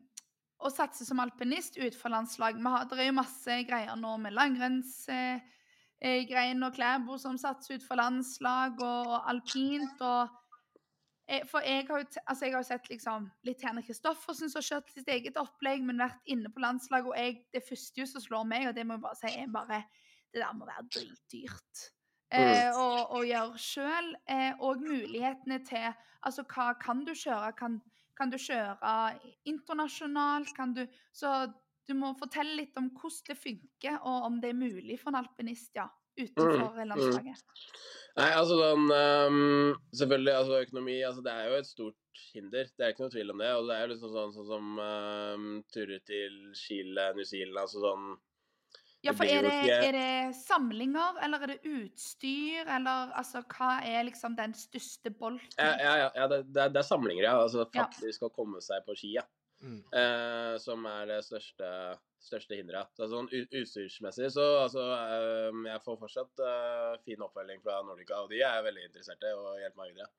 å satse som alpinist utenfor landslag? Det er jo masse greier nå med langrennsgreiene eh, og Klæbo som satser utenfor landslag, og, alpint og eh, For jeg har jo altså jeg har sett liksom litt Henrik Kristoffersen som har kjørt sitt eget opplegg, men vært inne på landslaget, og jeg, det første jo som slår meg, og det må jeg bare si, er bare Det der må være dritdyrt. Eh, å, å gjøre sjøl. Eh, og mulighetene til Altså, hva kan du kjøre? Kan, kan du kjøre internasjonalt? Kan du Så du må fortelle litt om hvordan det funker, og om det er mulig for en alpinist, ja, utenfor Mm, landslaget. Nei, altså sånn ehm, Selvfølgelig, altså økonomi altså Det er jo et stort hinder, det er ikke noe tvil om det. Og det er jo liksom sånn, sånn som um, turer til Chile, New Zealand, altså sånn Ja, for er det, er det samlinger, eller er det utstyr, eller altså Hva er liksom den største bolten? Ja, ja, ja, ja det, det, er, det er samlinger, ja. Altså Ja. faktisk å komme seg på ski, ja. Mm. Eh, som er det største, største hinderet. Så sånn utstyrsmessig så altså ehm, Jeg får fortsatt uh, fin oppfølging fra Nordica, og de er veldig interesserte og hjelper meg videre.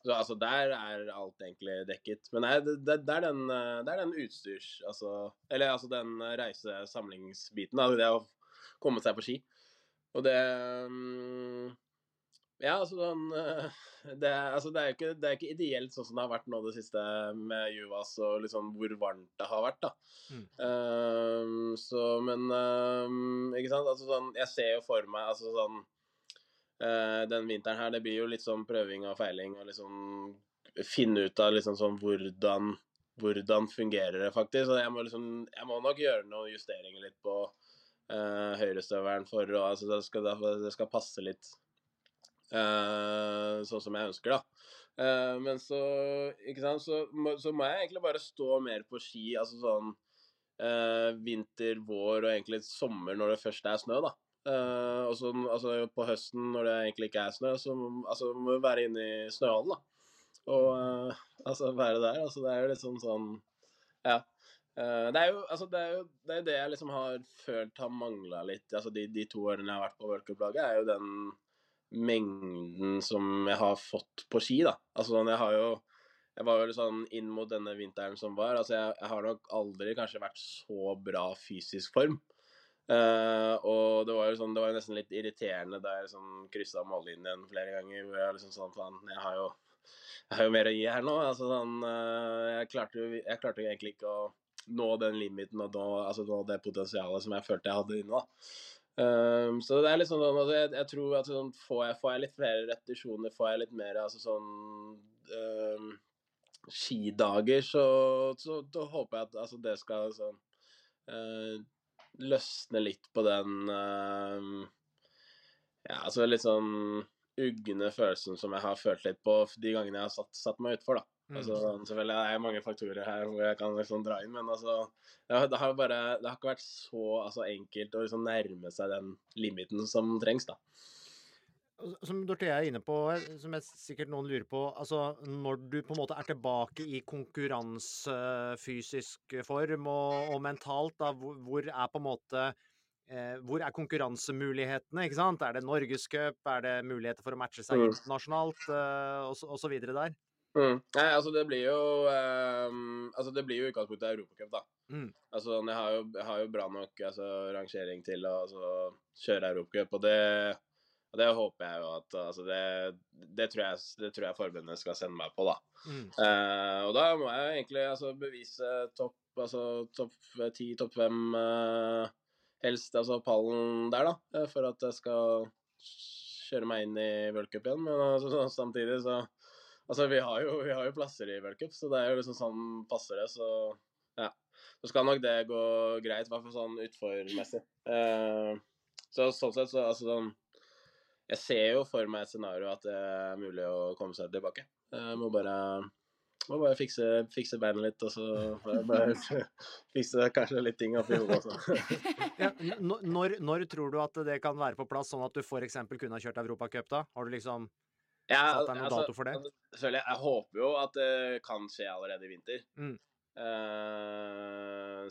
Så altså, der er alt egentlig dekket. Men nei, det, det, det, er den, eh, det er den utstyrs... Altså Eller altså den reisesamlingsbiten. Det å komme seg på ski. Og det mm, Ja, altså sånn eh, det, er- altså, det, er ikke, det er ikke ideelt sånn som det har vært nå det siste med Juvas og liksom hvor varmt det har vært, da. Mm. Um, så, men um, Ikke sant? Altså sånn Jeg ser jo for meg altså sånn uh, Den vinteren her, det blir jo litt sånn prøving og feiling og liksom finne ut av liksom sånn hvordan hvordan fungerer det faktisk. Og jeg må liksom Jeg må nok gjøre noen justeringer litt på uh, høyrestøvelen for å Altså det skal, det skal passe litt eh, sånn som jeg ønsker, da. Eh, men så, ikke sant, så må, så må jeg egentlig bare stå mer på ski, altså sånn eh, vinter, vår og egentlig sommer når det først er snø, da. Og så altså, på høsten når det egentlig ikke er snø, så altså, må vi være inne i snøhallen, da. Og altså være der. Altså det er jo liksom sånn Ja. Det er jo altså det, er jo, det, er det jeg liksom har følt har mangla litt altså de, de to årene jeg har vært på worldcup-laget, er jo den mengden som jeg har fått på ski, da. Altså sånn, jeg har jo Jeg var jo sånn inn mot denne vinteren som var, altså jeg, jeg har nok aldri kanskje vært så bra fysisk form. Uh, og det var jo sånn, det var nesten litt irriterende da jeg liksom kryssa mållinjen flere ganger. hvor jeg liksom sånn, faen, jeg har jo jeg har jo mer å gi her nå. altså sånn, uh, jeg, klarte jo, jeg klarte jo egentlig ikke å nå den limiten og nå, altså nå det potensialet som jeg følte jeg hadde inne. da. Um, så det er litt sånn, altså jeg, jeg tror at sånn, får, jeg, får jeg litt flere repetisjoner, får jeg litt mer altså sånn um, skidager, så, så da håper jeg at altså, det skal sånn uh, løsne litt på den uh, Ja, altså litt sånn ugne følelsen som jeg har følt litt på de gangene jeg har satt, satt meg utfor, da. Mm. Altså, selvfølgelig er det mange faktorer her hvor jeg kan liksom dra inn, men altså Det har, bare Det har ikke vært så altså, enkelt å liksom nærme seg den limiten som trengs, da. Som Dorthea er inne på, som jeg sikkert noen lurer på, altså når du på en måte er tilbake i konkurransefysisk form og, og mentalt, da, hvor, hvor er på en måte eh, Hvor er konkurransemulighetene, ikke sant? Er det norgescup, er det muligheter for å matche seg Mm. internasjonalt, eh, og, og så videre der? Mm. Nei, altså det blir jo um, Altså det blir jo i utgangspunktet Europacup, da. Mm. Altså jeg har, jo, jeg har jo bra nok altså, rangering til å altså, kjøre Europacup, og det og det håper jeg jo at altså det, det, tror jeg, det tror jeg forbundet skal sende meg på, da. Mm. Uh, og da må jeg jo egentlig altså, bevise topp altså, topp ti, topp fem, uh, helst altså pallen der, da. eh, For at jeg skal kjøre meg inn i worldcup igjen. Men altså, samtidig så Altså, vi har jo, vi har jo plasser i worldcup, så det er jo liksom sånn passer det, så ja. Så skal nok det gå greit, i hvert fall sånn utformessig. Eh, så sånn sett så altså sånn Jeg ser jo for meg et scenario at det er mulig å komme seg tilbake. Jeg må bare må bare fikse, fikse beina litt, og så bare fikse kanskje litt ting oppi hodet også. Ja, når, når tror du at det kan være på plass, sånn at du f.eks. kunne ha kjørt Europacup da? Har du liksom Satt deg noen dato for det? Altså, selvfølgelig, jeg håper jo at det kan skje allerede i vinter. Mm. Uh,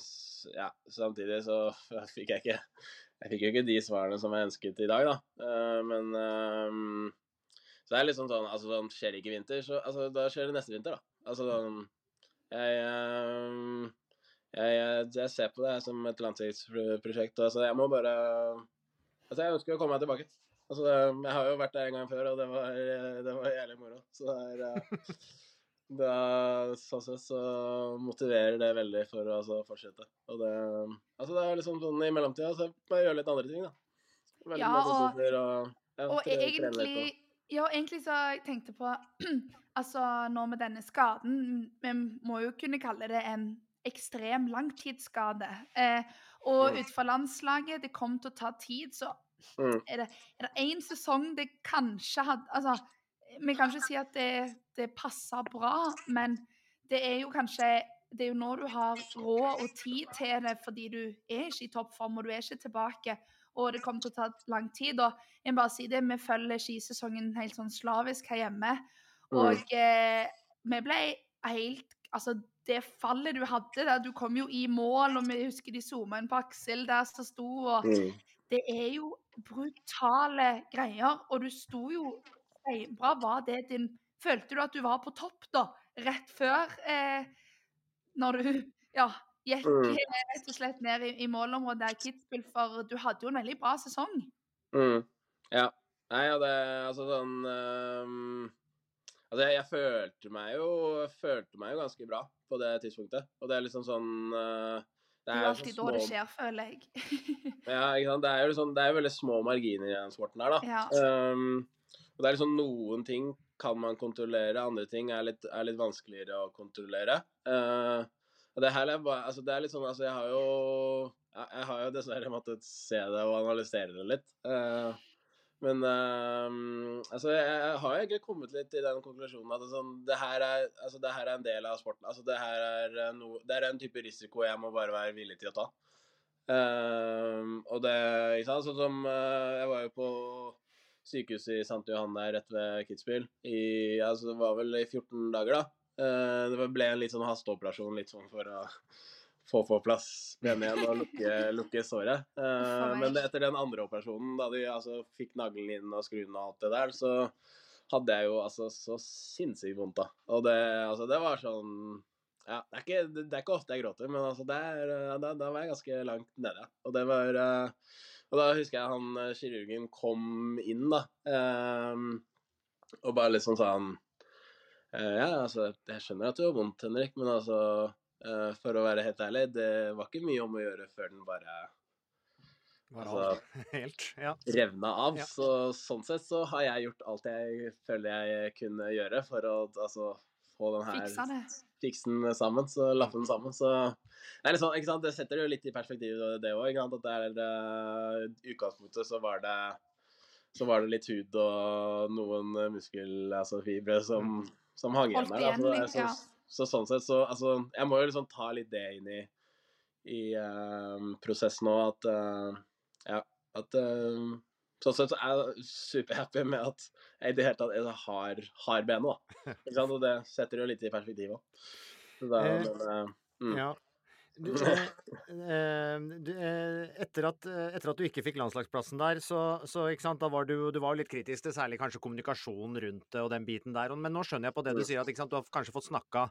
ja, samtidig så fikk jeg ikke Jeg fikk jo ikke de svarene som jeg ønsket i dag, da. Uh, men uh, Så det er liksom sånn Altså, sånn skjer det ikke i vinter, så altså, da skjer det neste vinter, da. Altså sånn Jeg jeg, jeg, jeg ser på det som et langtidsprosjekt. Altså, jeg må bare Altså, jeg ønsker å komme meg tilbake. Altså, det- jeg har jo vært der en gang før, og det var, det var jævlig moro. Så det er det er, Sånn sett så motiverer det veldig for å altså, fortsette. Og det Altså, det er liksom sånn i mellomtida så må jeg gjøre litt andre ting, da. Veldig Ja, og- og, ja, Og tre- litt egentlig og- Ja, egentlig så jeg tenkte på Altså, nå med denne skaden Vi må jo kunne kalle det en ekstrem langtidsskade. Eh, og Mm. ut landslaget, det kom til å ta tid, så Mm. er det det én sesong det kanskje hadde Altså, vi kan ikke si at det, det passer bra, men det er jo kanskje det er jo nå du har råd og tid til det, fordi du er ikke i toppform, og du er ikke tilbake. Og det kommer til å ta lang tid. Og jeg må bare si det, vi følger skisesongen helt sånn slavisk her hjemme. Og eh, vi ble helt Altså, det fallet du hadde der, du kom jo i mål, og vi husker de zooma inn på Aksel der som sto, og Mm. det er jo brutale greier. Og du sto jo steinbra. Var det din Følte du at du var på topp, da? Rett før eh, Når du ja, gikk Mm. eh, rett og slett ned i, i målområdet der Kitzbühel, for du hadde jo en veldig bra sesong. Mm. Ja. Nei, ja, det Altså sånn um, Altså, jeg, jeg følte meg jo følte meg jo ganske bra på det tidspunktet. Og det er liksom sånn eh, Det det er alltid små... da det skjer, føler jeg. Ja, ikke sant. Det er jo liksom, det er veldig små marginer i den sporten her, da. Ja. Um, og det er liksom noen ting kan man kontrollere, andre ting er litt, er litt vanskeligere å kontrollere. Uh, og det her er bare Altså, det er litt sånn Altså, jeg har jo jeg, jeg har jo dessverre måttet se det og analysere det litt. Eh, men ehm, altså, jeg, har egentlig kommet litt til den konklusjonen at sånn, det, her er, altså, det her er en del av sporten. Altså, det her er, no, det er en type risiko jeg må bare være villig til å ta. Ehm, og det ikke sant, sånn som uh, Jeg var jo på sykehuset i St. Johan der rett ved Kitzbühel altså, det var vel i 14 dager, da. Uh, det ble en litt sånn hasteoperasjon litt sånn for å få på plass igjen og lukke, lukke såret. Meg. men etter den andre operasjonen, da de altså fikk naglen inn og skruen og alt det der, så hadde jeg jo altså så sinnssykt vondt, da. Og det, altså, det var sånn ja, det er, ikke, det er ikke ofte jeg gråter, men altså det er, eh, da, da var jeg ganske langt nede. Og det var eh, Og da husker jeg han kirurgen kom inn, da. ehm, og bare liksom sa han eh, Ja, altså, jeg skjønner at du har vondt, Henrik, men altså eh, For å være helt ærlig, det var ikke mye om å gjøre før den bare Var Altså, helt? Ja. revna av. Ja. Så sånn sett så har jeg gjort alt jeg føler jeg kunne gjøre for å altså, få den her fiksen sammen, så lappe den sammen. Så det ikke sant, det setter det jo litt i perspektiv, det òg. At det er uh, utgangspunktet så var det så var det litt hud og noen muskelfibre altså som, som hang igjen der. da. Så, sånn sett så Altså, jeg må jo liksom ta litt det inn i, i uh, prosessen òg, at uh, Ja, at uh, Sånn sett så er jeg superhappy med at jeg i det hele tatt jeg har, har benet, da. Og det setter jo litt i perspektiv òg. Eh, mm. Ja. Du, eh, eh, du, eh, etter, at, etter at du ikke fikk landslagsplassen der, så, så sant, var du, du var litt kritisk til særlig kanskje kommunikasjonen rundt det og den biten der. Men nå skjønner jeg på det du sier, at sant, du har kanskje fått snakka,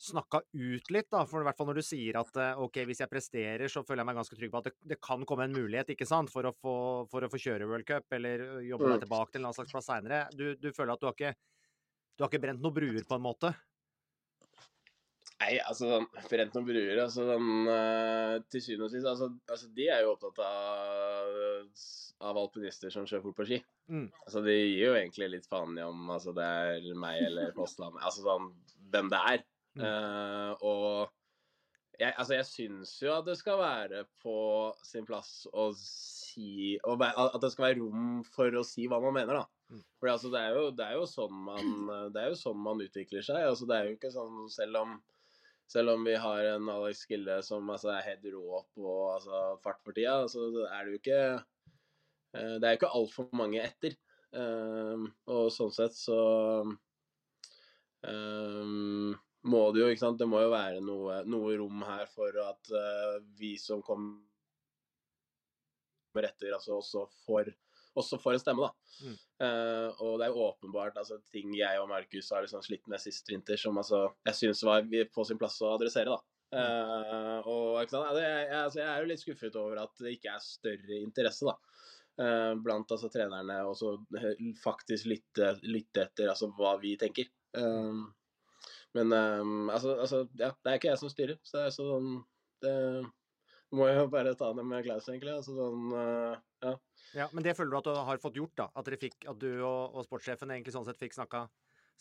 snakka ut litt, da. For i hvert fall når du sier at OK, hvis jeg presterer, så føler jeg meg ganske trygg på at det, det kan komme en mulighet, ikke sant, for å få, for å få kjøre World Cup eller jobbe Mm. deg tilbake til en landslagsplass seinere. Du, du føler at du har ikke du har ikke brent noen bruer, på en måte? Nei, altså Brent noen bruer altså sånn, eh, Til syvende og sist altså, altså, De er jo opptatt av, av alpinister som kjører fort på ski. Mm. Altså, De gir jo egentlig litt faen i om altså, det er meg eller Fossland Altså sånn hvem det er. Mm. Uh, og jeg, altså, jeg syns jo at det skal være på sin plass å si og, At det skal være rom for å si hva man mener, da. Mm. For altså, det, er jo, det, er jo sånn man, det er jo sånn man utvikler seg. Altså, det er jo ikke sånn selv om selv om vi har en Alex Gille som altså, er helt rå på altså, fart for tida, så er det jo ikke eh, Det er jo ikke altfor mange etter. Um, og sånn sett så um, må det jo, ikke sant Det må jo være noe, noe rom her for at uh, vi som kommer etter, altså også får også får en stemme, da. Mm. Uh, og det er jo åpenbart altså, ting jeg og Markus har liksom slitt med sist vinter, som altså, jeg syns var på sin plass å adressere. da. Uh, og ikke sant? Altså, jeg, altså, jeg er jo litt skuffet over at det ikke er større interesse da. eh, blant altså, trenerne, og så faktisk lytte, lytte etter altså, hva vi tenker. Um, men um, altså, altså, ja, det er ikke jeg som styrer, så det er sånn det, må jeg jo bare ta det med Klaus, egentlig. Altså, sånn, uh, ja. Ja, Men det føler du at du har fått gjort, da? At, dere fikk, at du og, og sportssjefen egentlig sånn sett fikk snakka,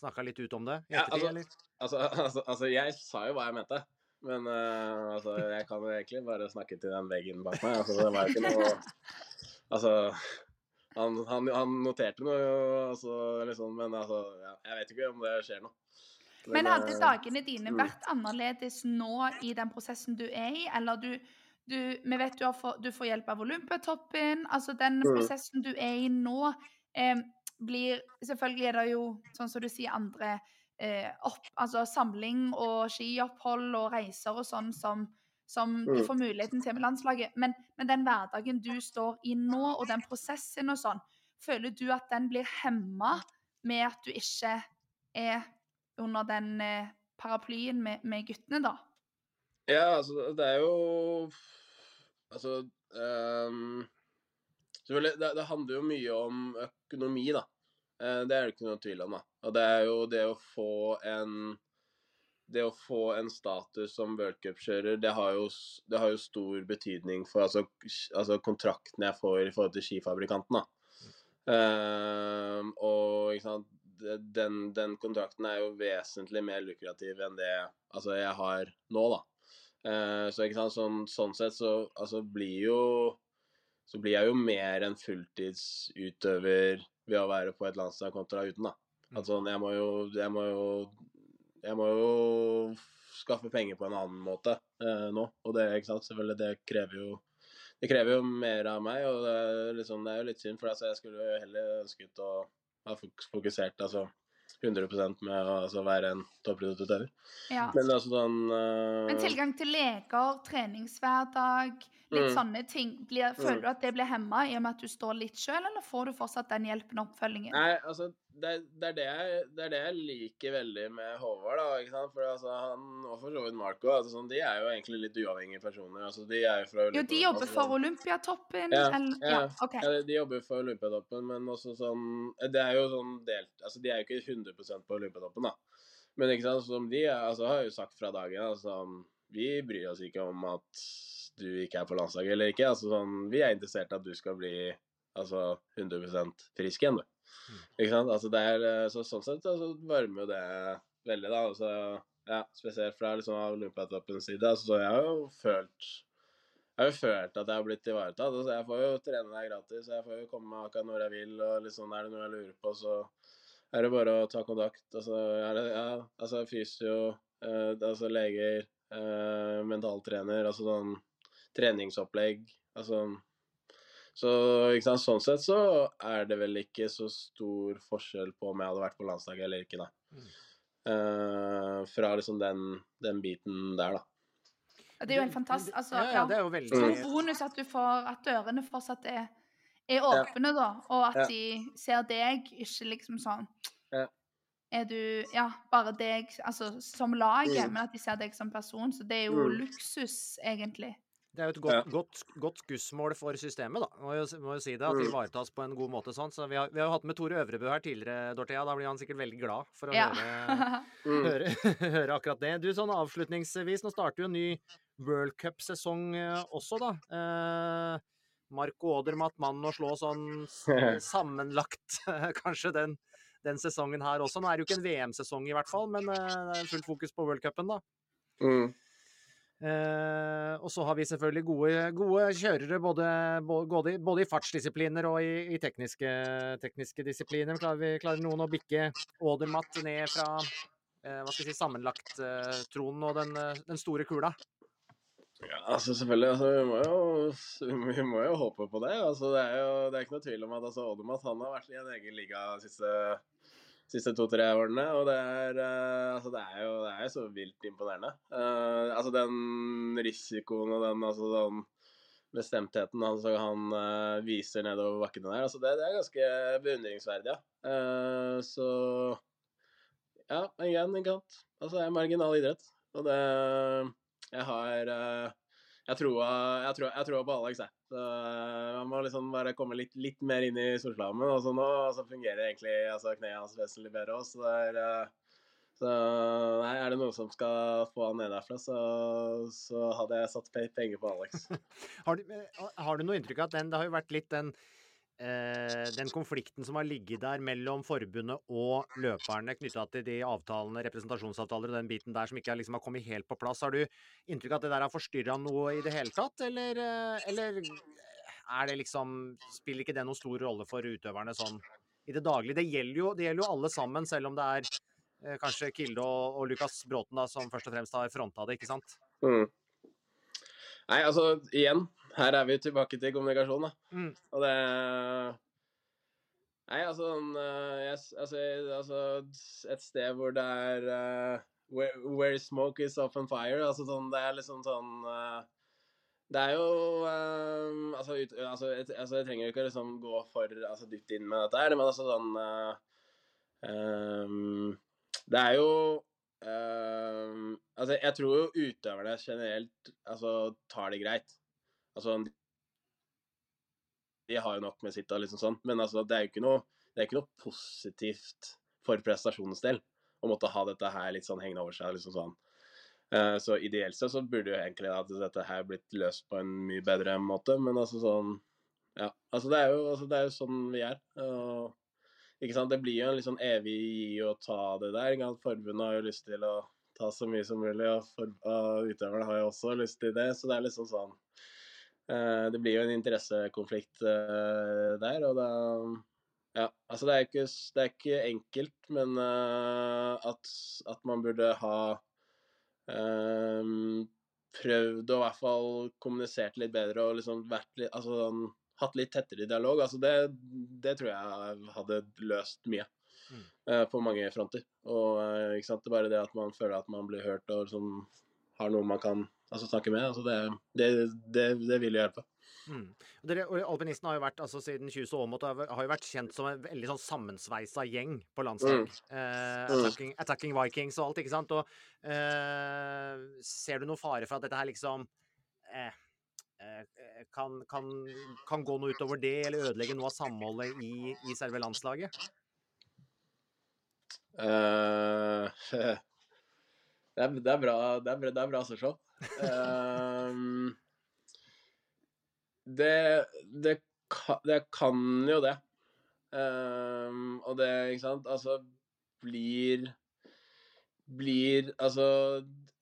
snakka litt ut om det Ja, altså- eller? Altså, altså, altså, jeg sa jo hva jeg mente. Men uh, altså, jeg kan jo egentlig bare snakke til den veggen bak meg. Altså, det var jo ikke noe Altså Han, han, han noterte noe, altså, liksom, men altså ja, Jeg vet ikke om det skjer noe. Men hadde eh, dagene dine mm. vært annerledes nå i den prosessen du er i, eller du, du Vi vet du, har få, du får hjelp av Olympiatoppen. Altså den Mm. prosessen du er i nå, eh, blir Selvfølgelig er det jo, sånn som du sier, andre eh, opp, altså samling og skiopphold og reiser og sånn som, som du Mm. får muligheten til med landslaget. Men, men den hverdagen du står i nå, og den prosessen og sånn, føler du at den blir hemma med at du ikke er under den eh, paraplyen med, med guttene, da? Ja, altså, det er jo Altså um, Selvfølgelig, det, det handler jo mye om økonomi, da. Eh, det er det ikke noe tvil om, da. Og det er jo det å få en det å få en status som worldcupkjører, det, har det har jo stor betydning for altså, altså kontrakten jeg får i forhold til skifabrikanten. da. Ehm, og sant, den, den kontrakten er jo vesentlig mer lukrativ enn det altså, jeg har nå, da. Eh, så ikke sant, sånn, sånn sett så altså, blir jo så blir jeg jo mer en fulltidsutøver ved å være på et landslag kontra uten, da. At sånn, jeg må jo Jeg må jo jeg må jo skaffe penger på en annen måte eh, nå. Og det, ikke sant, selvfølgelig, det krever jo det krever jo mer av meg, og det er, liksom, det er jo litt synd, for altså, jeg skulle jo heller ønsket å ha fokusert altså, 100% med å altså, være en toppidrettsutøver. Ja. Men altså sånn uh... Men tilgang til leker, treningshverdag, litt Mm. sånne ting. Blir, føler du at det blir hemma i og med at du står litt sjøl, eller får du fortsatt den hjelpen og oppfølgingen? Nei, altså, det, er- det, er det, jeg, det er det jeg liker veldig med Håvard, da, ikke sant? For altså, han, og for så vidt Marco, altså, sånn, de er jo egentlig litt uavhengige personer. Altså, de er jo fra Jo, de jobber altså, for sånn- Olympiatoppen, Ja, eller ja, Ja, okay. Ja, de jobber for Olympiatoppen, men også sånn Det er jo sånn delt Altså, de er jo ikke 100% på Olympiatoppen, da. Men ikke sant, som de er, altså, har jo sagt fra dagen altså, Vi bryr oss ikke om at du ikke er på landslaget eller ikke. Altså, sånn, vi er interessert i at du skal bli altså, 100 frisk igjen, du. Ikke sant? Altså, det er, eh, så, sånn sett altså, varmer jo det veldig, da. Altså, ja, spesielt fra liksom Olympiatoppens side. Altså, så jeg har jo følt jeg har jo følt at jeg har blitt ivaretatt. Altså, jeg får jo trene der gratis. Jeg får jo komme akkurat når jeg vil. og liksom, Er det noe jeg lurer på, så er det bare å ta kontakt. Altså, det, ja, altså fysio, eh, altså leger, eh, mentaltrener, altså sånn treningsopplegg. Altså så ikke sant, sånn sett så er det vel ikke så stor forskjell på om jeg hadde vært på landslaget eller ikke, da. Mm. Uh, fra liksom den, den biten der, da. Ja, Det er jo helt fantastisk. Altså, ja, ja, det er jo veldig sånn bonus at du får at dørene fortsatt er, er åpne, da, og at Ja. de ser deg, ikke liksom sånn Ja. Er du Ja, bare deg altså som laget, Mm. men at de ser deg som person. Så det er jo Mm. luksus, egentlig. Det er jo et godt, godt, godt skussmål for systemet, da. Må jo, må jo si det, At det Mm. ivaretas på en god måte. sånn. Så vi har, vi har jo hatt med Tore Øvrebø her tidligere, Dorthea. Da blir han sikkert veldig glad for å Ja. høre, Mm. høre, høre akkurat det. Du, sånn avslutningsvis, nå starter jo en ny World Cup-sesong eh, også, da. Eh, Marco Odermatt, mannen å slå sånn sammenlagt, kanskje den, den sesongen her også. Nå er det jo ikke en VM-sesong i hvert fall, men eh, det er fullt fokus på worldcupen, da. Mm. Eh, og så har vi selvfølgelig gode, gode kjørere både, både, både i fartsdisipliner og i, i tekniske, tekniske disipliner. Klarer, vi, klarer noen å bikke Odermatt ned fra eh, hva skal jeg si, sammenlagt-tronen og den, eh, den store kula? Ja, altså selvfølgelig. Altså, vi, må jo, vi må- jo håpe på det. Altså, det, er jo, det er ikke noe tvil om at altså, han har vært i en egen liga siste, siste to-tre årene. Og det er, eh, altså, det, er jo, det er så vilt imponerende. Uh, altså den risikoen og den, altså, den bestemtheten altså, han uh, viser nedover bakkene der, altså, det, det er ganske beundringsverdig. Ja. Uh, så ja, igjen, ikke sant. Altså, det er marginal idrett. Og det Jeg har jeg tror, på Alex, jeg. Eh, Man må liksom bare komme litt, litt mer inn i solslammen. Og så nå så fungerer egentlig altså, kneet hans vesentlig bedre òg, så det er eh, så nei, er det noen som skal få han ned derfra, så, så hadde jeg satt penger på Alex. Har du, eh, har du noe inntrykk av at den, det har jo vært litt den eh, den konflikten som har ligget der mellom forbundet og løperne knytta til de avtalene, representasjonsavtaler og den biten der som ikke liksom har kommet helt på plass. Har du inntrykk av at det der har forstyrra noe i det hele tatt, eller, eh, eller er det liksom Spiller ikke det noen stor rolle for utøverne sånn i det daglige? Det gjelder jo, det gjelder jo alle sammen, selv om det er eh, kanskje Kilde og, og Lukas Bråten da, som først og fremst har fronta det, ikke sant? Mm. Nei, altså igjen, her er vi tilbake til kommunikasjon, da. Mm. Og det Nei, altså, sånn, eh, altså, altså Et sted hvor det er uh, where, where smoke is often fire. Altså sånn Det er liksom sånn uh, Det er jo um, altså, ut, altså, jeg, altså, jeg trenger jo ikke liksom gå for altså, dypt inn med dette her, men altså sånn uh, um, Det er jo um, Altså, jeg tror jo utøverne generelt altså, tar det greit. Altså de har jo nok med sitt, og liksom sånn. men altså, det er jo ikke noe, det er ikke noe positivt for prestasjonens del å måtte ha dette her litt sånn hengende over seg. liksom sånn. Uh, så ideelt sett så burde jo egentlig at dette her blitt løst på en mye bedre måte, men altså sånn Ja. Altså det er jo, altså, det er jo sånn vi er. og ikke sant? Det blir jo en litt sånn evig gi og ta det der. ikke sant? Forbundet har jo lyst til å ta så mye som mulig, og, for, og utøverne har jo også lyst til det. Så det er liksom sånn Eh, Det blir jo en interessekonflikt eh, der, og da Ja, altså det er ikke, det er ikke enkelt, men eh, at, at man burde ha um, prøvd å i hvert fall kommunisert litt bedre og liksom vært litt Altså sånn, hatt litt tettere dialog. Altså det, det tror jeg hadde løst mye. Mm. eh, på mange fronter. Og eh, ikke sant, det er bare det at man føler at man blir hørt og liksom har noe man kan altså, snakke med. Altså, det, det, det, det vil jo hjelpe. Mm. Dere, alpinisten har jo vært altså siden Kjus og Aamodt har jo vært kjent som en veldig sånn sammensveisa gjeng på landslag. Eh, Mm. attacking, attacking Vikings og alt, ikke sant. Og eh, ser du noe fare for at dette her liksom eh, eh, kan, kan, kan gå noe utover det, eller ødelegge noe av samholdet i, i selve landslaget? Eh, det, er, det er bra Det er, bra- det er bra spørsmål. Um, det, det, det kan jo det. Um, og det, ikke sant Altså blir blir Altså,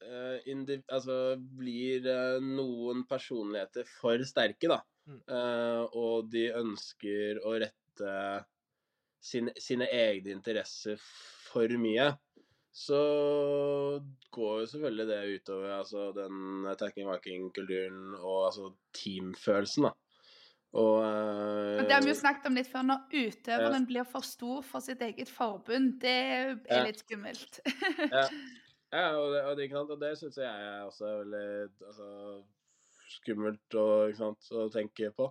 uh, indiv, altså blir uh, noen personligheter for sterke, da. Uh, og de ønsker å rette sin, sine egne interesser for mye. Så går jo selvfølgelig det utover altså, den attacking viking-kulturen og altså teamfølelsen, da. Og, uh, det har vi jo snakket om litt før. Når utøveren ja. blir for stor for sitt eget forbund, det er ja. litt skummelt. ja. ja, og det, og det, og det syns jeg er også veldig altså, skummelt og, sant, å tenke på.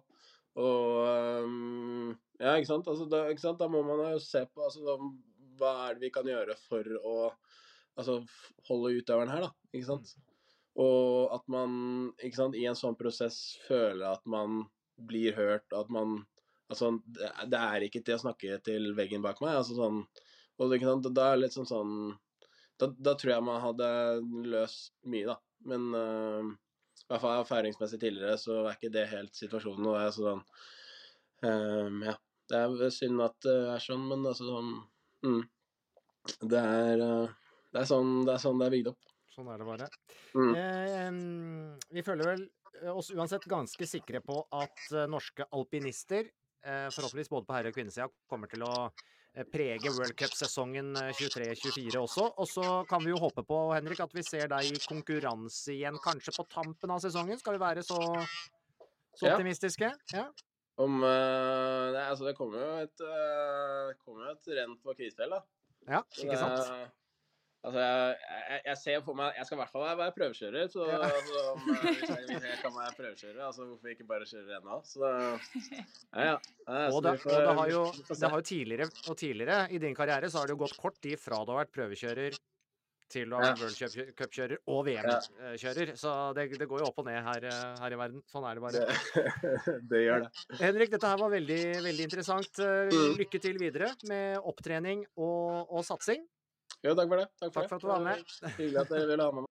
Og um, Ja, ikke sant? Altså, da, ikke sant? da, må man jo se på altså, hva er det vi kan gjøre for å altså, holde utøveren her, da. Ikke sant? Mm. Og at man ikke sant, i en sånn prosess føler at man blir hørt, at man Altså, det er ikke til å snakke til veggen bak meg. altså sånn, og ikke sant, Da er det litt sånn sånn da, da, tror jeg man hadde løst mye, da. Men uh, i hvert fall erfaringsmessig tidligere så er ikke det helt situasjonen. Og jeg, sånn, um, ja. Det er synd at det er sånn, men altså sånn mm, det, er, uh, det, er sånn, det er sånn det er bygd opp. Sånn er det bare. Mm. Eh, vi føler vel Eh, oss uansett ganske sikre på at eh, norske alpinister, eh, forhåpentligvis både på herre- og kvinnesida, kommer til å prege World Cup-sesongen 23-24 også. Og så kan vi jo håpe på, Henrik, at vi ser deg i konkurranse igjen, kanskje på tampen av sesongen. Skal vi være så, så optimistiske? Ja. Om uh, Nei, altså det kommer jo et, uh, kommer et renn på Kvitfjell, da. Ja, ikke sant? Altså, jeg, jeg, jeg, ser for meg Jeg skal i hvert fall være prøvekjører. Så, ja. altså, om, hvis, jeg, hvis, jeg, kan være prøvekjører, altså hvorfor ikke bare kjøre ennå? Så ja, ja. og, det, og det, har jo, det har jo tidligere og tidligere i din karriere så har det jo gått kort tid fra du har vært prøvekjører til å være World Cup-kjører og VM-kjører. Så det, det, går jo opp og ned her, her, i verden. Sånn er det bare. det gjør det. Henrik, dette her var veldig, veldig interessant. Mm. Lykke til videre med opptrening og, og satsing. Jo, takk for det. Takk for, takk for at du var med. Hyggelig at dere ville ha med meg.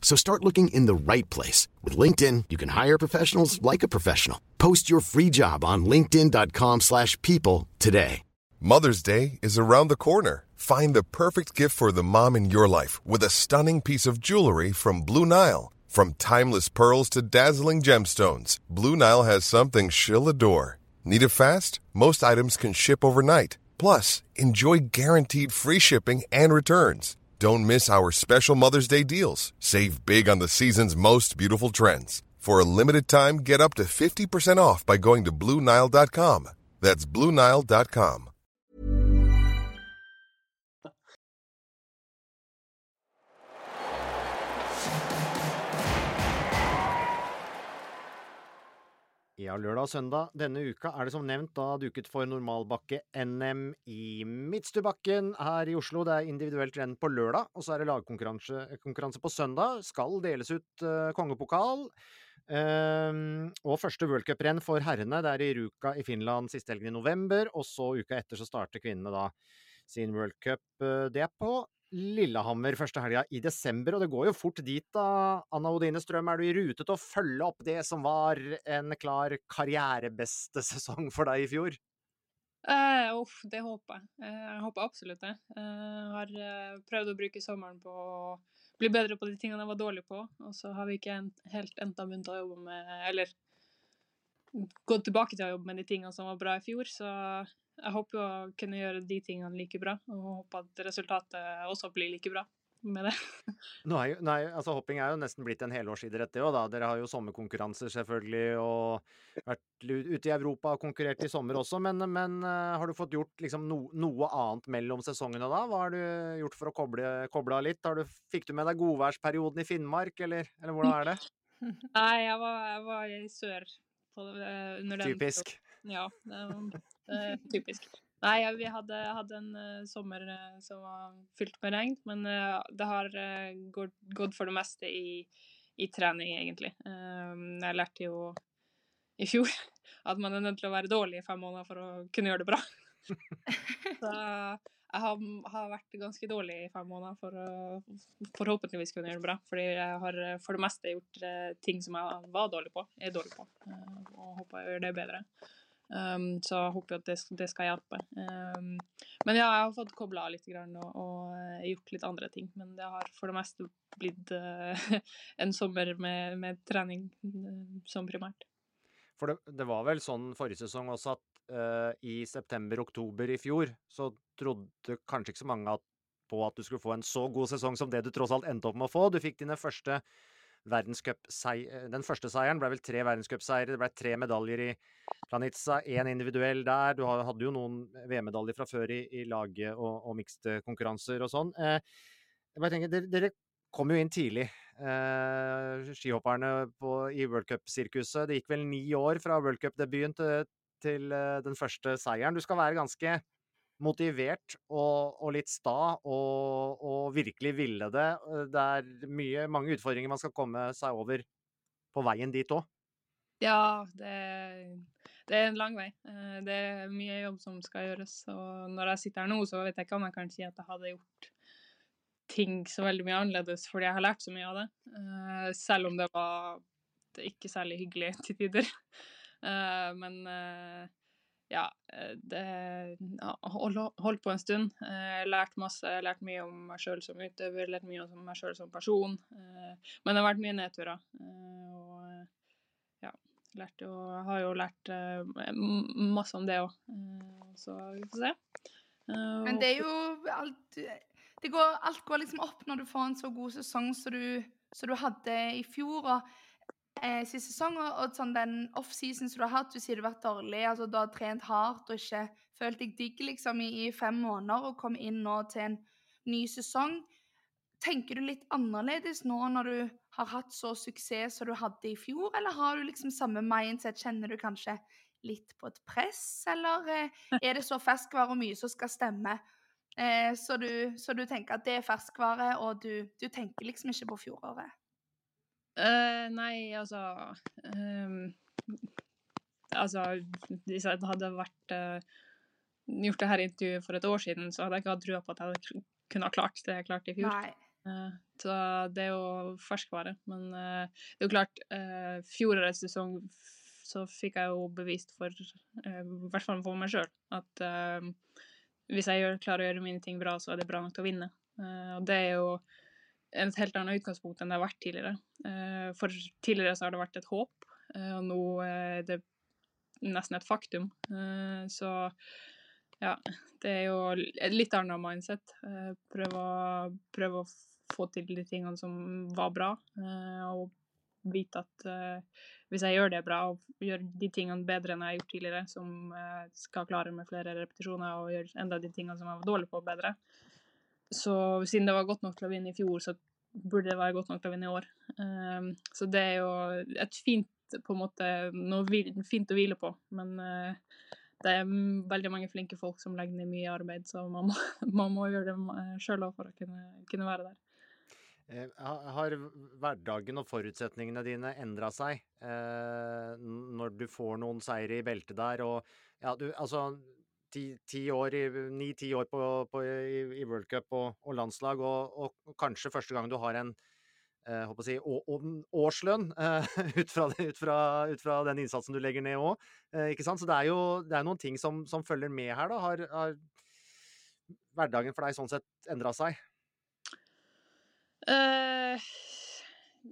So start looking in the right place. With LinkedIn, you can hire professionals like a professional. Post your free job on linkedin.com slash people today. Mother's Day is around the corner. Find the perfect gift for the mom in your life with a stunning piece of jewelry from Blue Nile. From timeless pearls to dazzling gemstones, Blue Nile has something she'll adore. Need it fast? Most items can ship overnight. Plus, enjoy guaranteed free shipping and returns. Don't miss our special Mother's Day deals. Save big on the season's most beautiful trends. For a limited time, get up to 50% off by going to Bluenile.com. That's Bluenile.com. Ja, lørdag og søndag denne uka er det som nevnt da duket for normalbakke-NM i Midtstubakken her i Oslo. Det er individuelt renn på lørdag, og så er det lagkonkurranse på søndag. Skal deles ut uh, kongepokal. Um, og første worldcuprenn for herrene. Det er i Ruka i Finland siste helgen i november. Og så uka etter så starter kvinnene da sin worldcup. Uh, det er på Lillehammer første helga i desember, og det går jo fort dit da. Anna Odine Strøm, er du i rute til å følge opp det som var en klar karrierebeste sesong for deg i fjor? Uh, uff, det håper jeg. Uh, jeg håper absolutt det. Jeg uh, har uh, prøvd å bruke sommeren på å bli bedre på de tingene jeg var dårlig på, og så har vi ikke en, helt enda begynt å jobbe med Eller gått tilbake til å jobbe med de tingene som var bra i fjor, så jeg håper å kunne gjøre de tingene like bra, og håper at resultatet også blir like bra. med det. Nå er jo, nei, altså Hopping er jo nesten blitt en helårsidrett, det òg. Dere har jo sommerkonkurranser, selvfølgelig, og vært ute i Europa og konkurrert i sommer også. Men, men uh, har du fått gjort liksom no, noe annet mellom sesongene da? Hva har du gjort for å koble, koble av litt? Du, fikk du med deg godværsperioden i Finnmark, eller, eller hvordan er det? Nei, jeg var, jeg var i sør på, under den. Typisk. Ja, det var typisk. Nei, vi hadde, hadde en uh, sommer uh, som var fylt med regn, men uh, det har gått, gått, for det meste i, i trening, egentlig. jeg lærte jo i fjor at man er nødt til å være dårlig i fem måneder for å kunne gjøre det bra. Så jeg har, har, vært ganske dårlig i fem måneder for å forhåpentligvis kunne gjøre det bra. Fordi jeg har for det meste gjort ting som jeg var dårlig på, er dårlig på, og håper jeg gjør det bedre. Um, så jeg at det, det skal hjelpe. Um, men ja, jeg har fått kobla av litt og, og, eh, gjort litt andre ting. Men det har for det meste blitt uh, en sommer med, med trening uh, som primært. For det, det, var vel sånn forrige sesong også at uh, i september-oktober i fjor så trodde kanskje ikke så mange at, på at du skulle få en så god sesong som det du tross alt endte opp med å få. Du fikk dine første Den første seieren ble vel tre verdenscupseiere, det ble tre medaljer i Planica, én individuell der. Du hadde jo noen VM-medaljer fra før i, i laget og, og mikste konkurranser og sånn. Eh, jeg bare tenker, dere, dere kom jo inn tidlig, eh, skihopperne på, i worldcupsirkuset. Det gikk vel ni år fra worldcupdebuten til, til uh, den første seieren. Du skal være ganske motivert og, og litt sta og, og, virkelig ville det. Eh, det er mye, mange utfordringer man skal komme seg over på veien dit òg. Ja, det, det, er en lang vei. Eh, det er mye jobb som skal gjøres. Og når jeg sitter her nå, så vet jeg ikke om jeg kan si at jeg hadde gjort ting så veldig mye annerledes, fordi jeg har lært så mye av det. Eh, selv om det var ikke særlig hyggelig til tider. Men ja, det holdt på en stund. Lært masse, lært mye om meg sjøl som utøver, lært mye om meg sjøl som person. Men det har vært mye nedturer. Og Lærte jo, har jo lært masse om det òg, eh, så vi får se. Men det er jo alt det går, Alt går liksom opp når du får en så god sesong som du, du, hadde i fjor. og eh, siste sesong, og, og sånn den offseason som du har hatt, du sier du har vært dårlig, altså du har trent hardt og ikke følt deg digg liksom i, i fem måneder, og kom inn nå til en ny sesong. Tenker du litt annerledes nå når du har hatt så suksess som du hadde i fjor, eller har du liksom samme mindset? Kjenner du kanskje litt på et press, eller eh, er det så ferskvare og mye som skal stemme? Eh, så, du, så, du, tenker at det er ferskvare, og du, du tenker liksom ikke på fjoråret? Uh, nei, altså um, Altså, hvis jeg hadde vært uh, gjort det her intervjuet for et år siden, så hadde jeg ikke hatt trua på at jeg kunne ha klart det jeg klarte i fjor. Eh, så det er jo ferskvare. Men uh, det er jo klart, uh, fjorårets sesong så fikk jeg jo bevist for, i hvert fall for meg sjøl, at hvis jeg gjør, klarer å gjøre mine ting bra, så er det bra nok til å vinne. og det er jo et helt annet utgangspunkt enn det har vært tidligere. for tidligere så har det vært et håp, og nå er det nesten et faktum. så ja, det er jo et litt annet mindset. Prøve å, prøve å få til de tingene som var bra. Eh, og vite at hvis jeg gjør det bra og gjør de tingene bedre enn jeg har gjort tidligere, som skal klare med flere repetisjoner og gjøre enda de tingene som jeg var dårlig på, bedre, så siden det var godt nok til å vinne i fjor, så burde det være godt nok til å vinne i år. Um, så det er jo et fint på en måte, noe fint å hvile på, men det er veldig mange flinke folk som legger ned mye arbeid, så man må, man må gjøre det sjøl òg for å kunne, kunne være der. Eh, har hverdagen og forutsetningene dine endra seg eh, når du får noen seire i beltet der? Og ja, du, altså ti, år, ni-ti år på, på, i, i World Cup og, og landslag, og, og, kanskje første gang du har en eh, si, å, årslønn eh, ut, fra, ut, fra, ut, fra, den innsatsen du legger ned òg. Eh. Så det er jo det er noen ting som, som følger med her, da. Har, har hverdagen for deg sånn sett endra seg? Uh,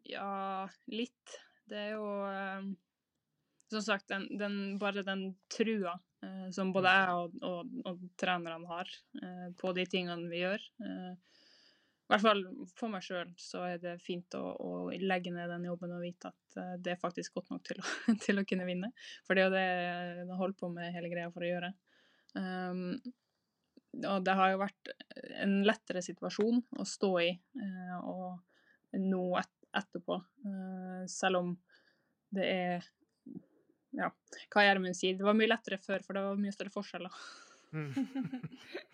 ja, litt. Det er jo uh, Som sagt, den, den, bare den trua som både jeg og, og, og trenerne har på de tingene vi gjør. I hvert fall for meg sjøl så er det fint å, å, legge ned den jobben og vite at det er faktisk godt nok til å, til å, kunne vinne. For det er jo det jeg holder på med hele greia for å gjøre. Um, og det har jo vært en lettere situasjon å stå i og nå et, etterpå. Selv om det er ja, hva min sier. Det var mye lettere før, for det var mye større forskjeller. Mm.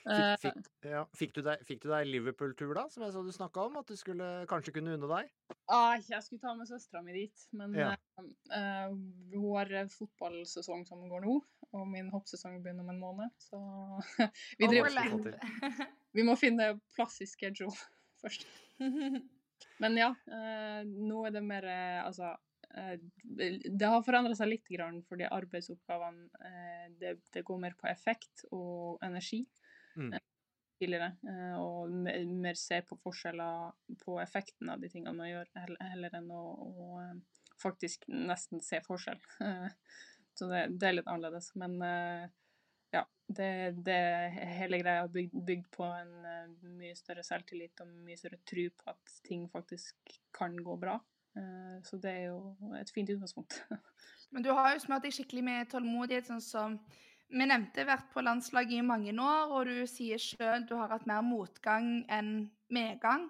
Fikk, fikk, ja. fikk, du deg, deg, Liverpool-tur, da, som jeg så du snakka om? At du skulle kanskje kunne unne deg? Ah, jeg skulle ta med søstera mi dit, men ja. uh, uh, hun har fotballsesong som går nå, og min hoppsesong begynner om en måned, så vi, driver, vi må finne plass i schedule først. men ja, uh, nå er det mer altså det har forandra seg litt, fordi arbeidsoppgavene det, det, går mer på effekt og energi mm. Eh, tidligere. Eh, og mer se på forskjeller på effekten av de tingene man gjør, heller enn å, å eh, faktisk nesten se forskjell. Så det, det, er litt annerledes. Men ja, det, det hele greia er bygd, bygd, på en mye større selvtillit og mye større tro på at ting faktisk kan gå bra. Så det er jo et fint utgangspunkt. Men du har jo smurt deg skikkelig med tålmodighet, sånn som vi nevnte vært på landslaget i mange år, og du sier sjøl du har hatt mer motgang enn medgang.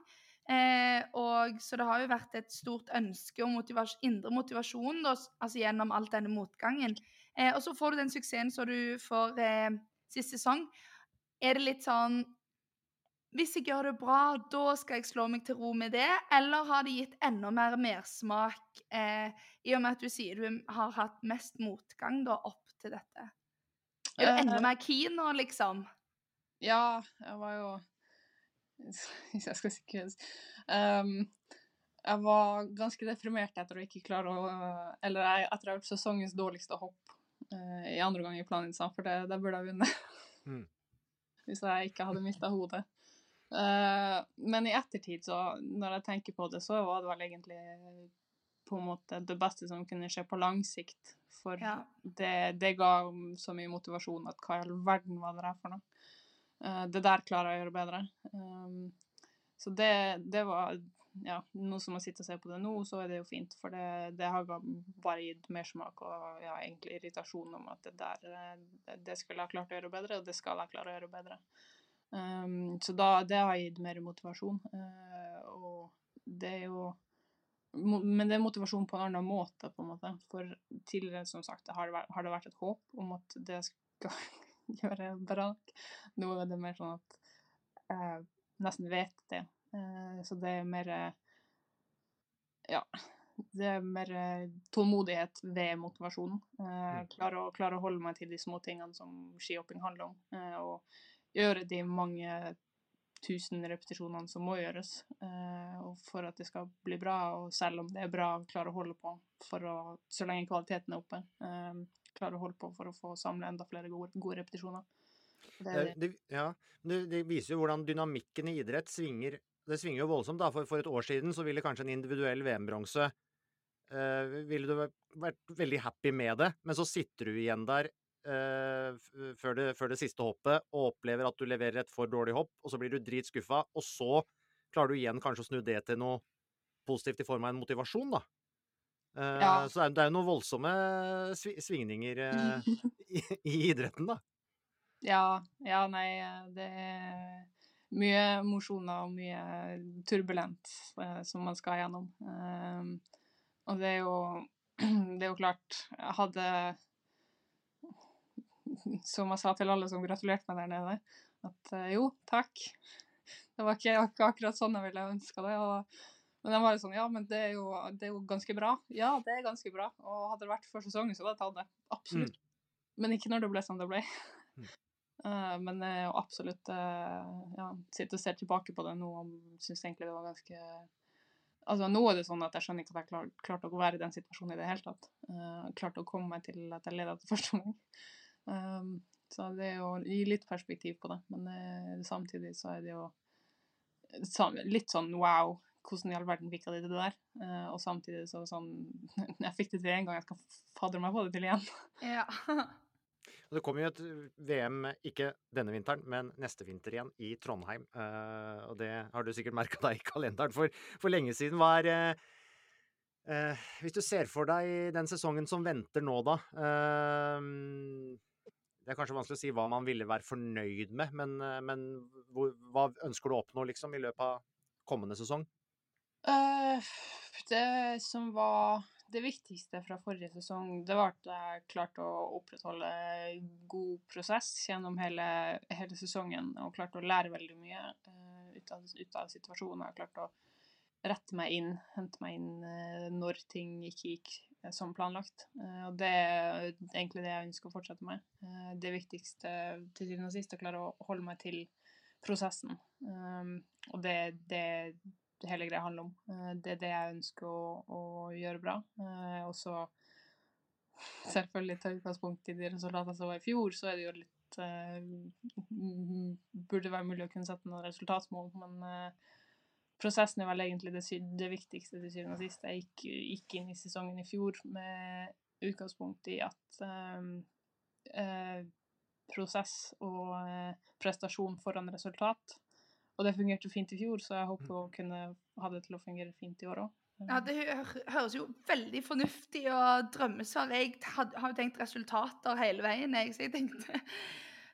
Eh, og, så det har jo vært et stort ønske og motivas indre motivasjon da, altså gjennom all denne motgangen. Eh, og så får du den suksessen som du får eh, sist sesong. Er det litt sånn Hvis jeg gjør det bra, da skal jeg slå meg til ro med det? Eller har det gitt enda mer mersmak, eh, i og med at du sier du har hatt mest motgang da, opp til dette? Er du enda eh, mer keen nå, liksom? Ja, jeg var jo Hvis jeg skal si um, Jeg var ganske deprimert etter å ikke klare å Eller jeg, etter å ha gjort sesongens dårligste hopp uh, i andre gang i planen, for det, det burde jeg vunnet. Mm. Hvis jeg ikke hadde mista hodet. Uh, men i ettertid, så når jeg tenker på det, så var det vel egentlig på en måte det beste som kunne skje på lang sikt. For ja. det, det, ga så mye motivasjon at hva i all verden var det der for noe? Uh, det der klarer jeg å gjøre bedre. Um, så det, det, var ja, Nå som jeg sitter og ser på det nå, så er det jo fint. For det, det har bare gitt mersmak og ja, egentlig irritasjon om at det der eh, det skulle jeg klart å gjøre bedre, og det skal jeg klare å gjøre bedre. Um, så da, det har gitt mer motivasjon. Uh, og det er jo men det er motivasjon på en annen måte, på en måte. For tidligere, som sagt, har det, vært, har det vært et håp om at det skal gjøre bra. Nå er det mer sånn at jeg nesten vet det. Eh, så det er mer Ja. Det er mer tålmodighet ved motivasjonen. Mm. Klare å, klare å holde meg til de små tingene som skihopping handler om. Eh, og gjøre de mange tusen repetisjonene som må gjøres uh, for at det skal bli bra. Og selv om det er bra, klare å holde på å, så lenge kvaliteten er oppe. Uh, klare å holde på for å få samle enda flere gode, gode repetisjoner. Det, det. Det, ja, det, det, viser jo hvordan dynamikken i idrett svinger. Det svinger jo voldsomt. da, For, for et år siden så ville kanskje en individuell VM-bronse uh, Ville du vært veldig happy med det, men så sitter du igjen der før, det, før, det, siste hoppet og opplever at du leverer et for dårlig hopp, og så blir du dritskuffa, og så klarer du igjen kanskje å snu det til noe positivt i form av en motivasjon, da. Uh, ja. Så det er jo noen voldsomme svingninger i, i, idretten, da. Ja, ja, nei, det er mye emosjoner og mye turbulent som man skal gjennom. og det er jo det er jo klart hadde som jeg sa til alle som gratulerte meg der nede, at uh, jo, takk. Det var ikke, ikke, akkurat sånn jeg ville ønska det. Og, men de var jo sånn Ja, men det er jo, det er jo, ganske bra. Ja, det er ganske bra. Og hadde det vært for sesongen, så hadde jeg tatt det. Absolutt. Mm. Men ikke når det ble som det ble. Mm. Uh, men jeg uh, absolutt uh, ja, sitter og ser tilbake på det nå og syns egentlig det var ganske Altså, nå er det sånn at jeg skjønner ikke at jeg klar, klarte å være i den situasjonen i det hele tatt. Uh, klarte å komme meg til at jeg leda til første gang. Um, så det er jo å gi litt perspektiv på det. Men uh, samtidig så er det jo litt sånn wow, hvordan i all verden fikk jeg det til det der? Uh, og samtidig så sånn Jeg fikk det til én gang, jeg skal fadre meg på det til igjen. Ja. Det kommer jo et VM, ikke denne vinteren, men neste vinter igjen, i Trondheim. Uh, og det har du sikkert merka deg i kalenderen for, for lenge siden. Hva er uh, uh, Hvis du ser for deg den sesongen som venter nå, da Det er kanskje vanskelig å si hva man ville være fornøyd med, men, men hvor, hva ønsker du å oppnå liksom, i løpet av kommende sesong? det som var det viktigste fra forrige sesong, det var at jeg klarte å opprettholde god prosess gjennom hele, hele sesongen, og klarte å lære veldig mye uh, ut, av, ut, av, situasjonen. Jeg klarte å rette meg inn, hente meg inn uh, når ting ikke gikk uh, som planlagt. og det er egentlig det jeg ønsker å fortsette med. det viktigste til syvende og sist er å klare å holde meg til prosessen. Um, og det, er det hele greia handler om. Eh, det er det jeg ønsker å, å gjøre bra. Eh, og så selvfølgelig ta utgangspunkt i de resultatene som var i fjor, så er det jo litt Burde være mulig å kunne sette noen resultatmål, men prosessen er vel egentlig det, det viktigste til syvende og sist. Jeg gikk, gikk, inn i sesongen i fjor med utgangspunkt i at um, uh, prosess og prestasjon foran resultat og det fungerte fint i fjor, så jeg håper å kunne ha det til å fungere fint i år òg. Ja, det høres jo veldig fornuftig og drømmesal. Jeg har jo tenkt resultater hele veien, jeg. Så jeg tenkte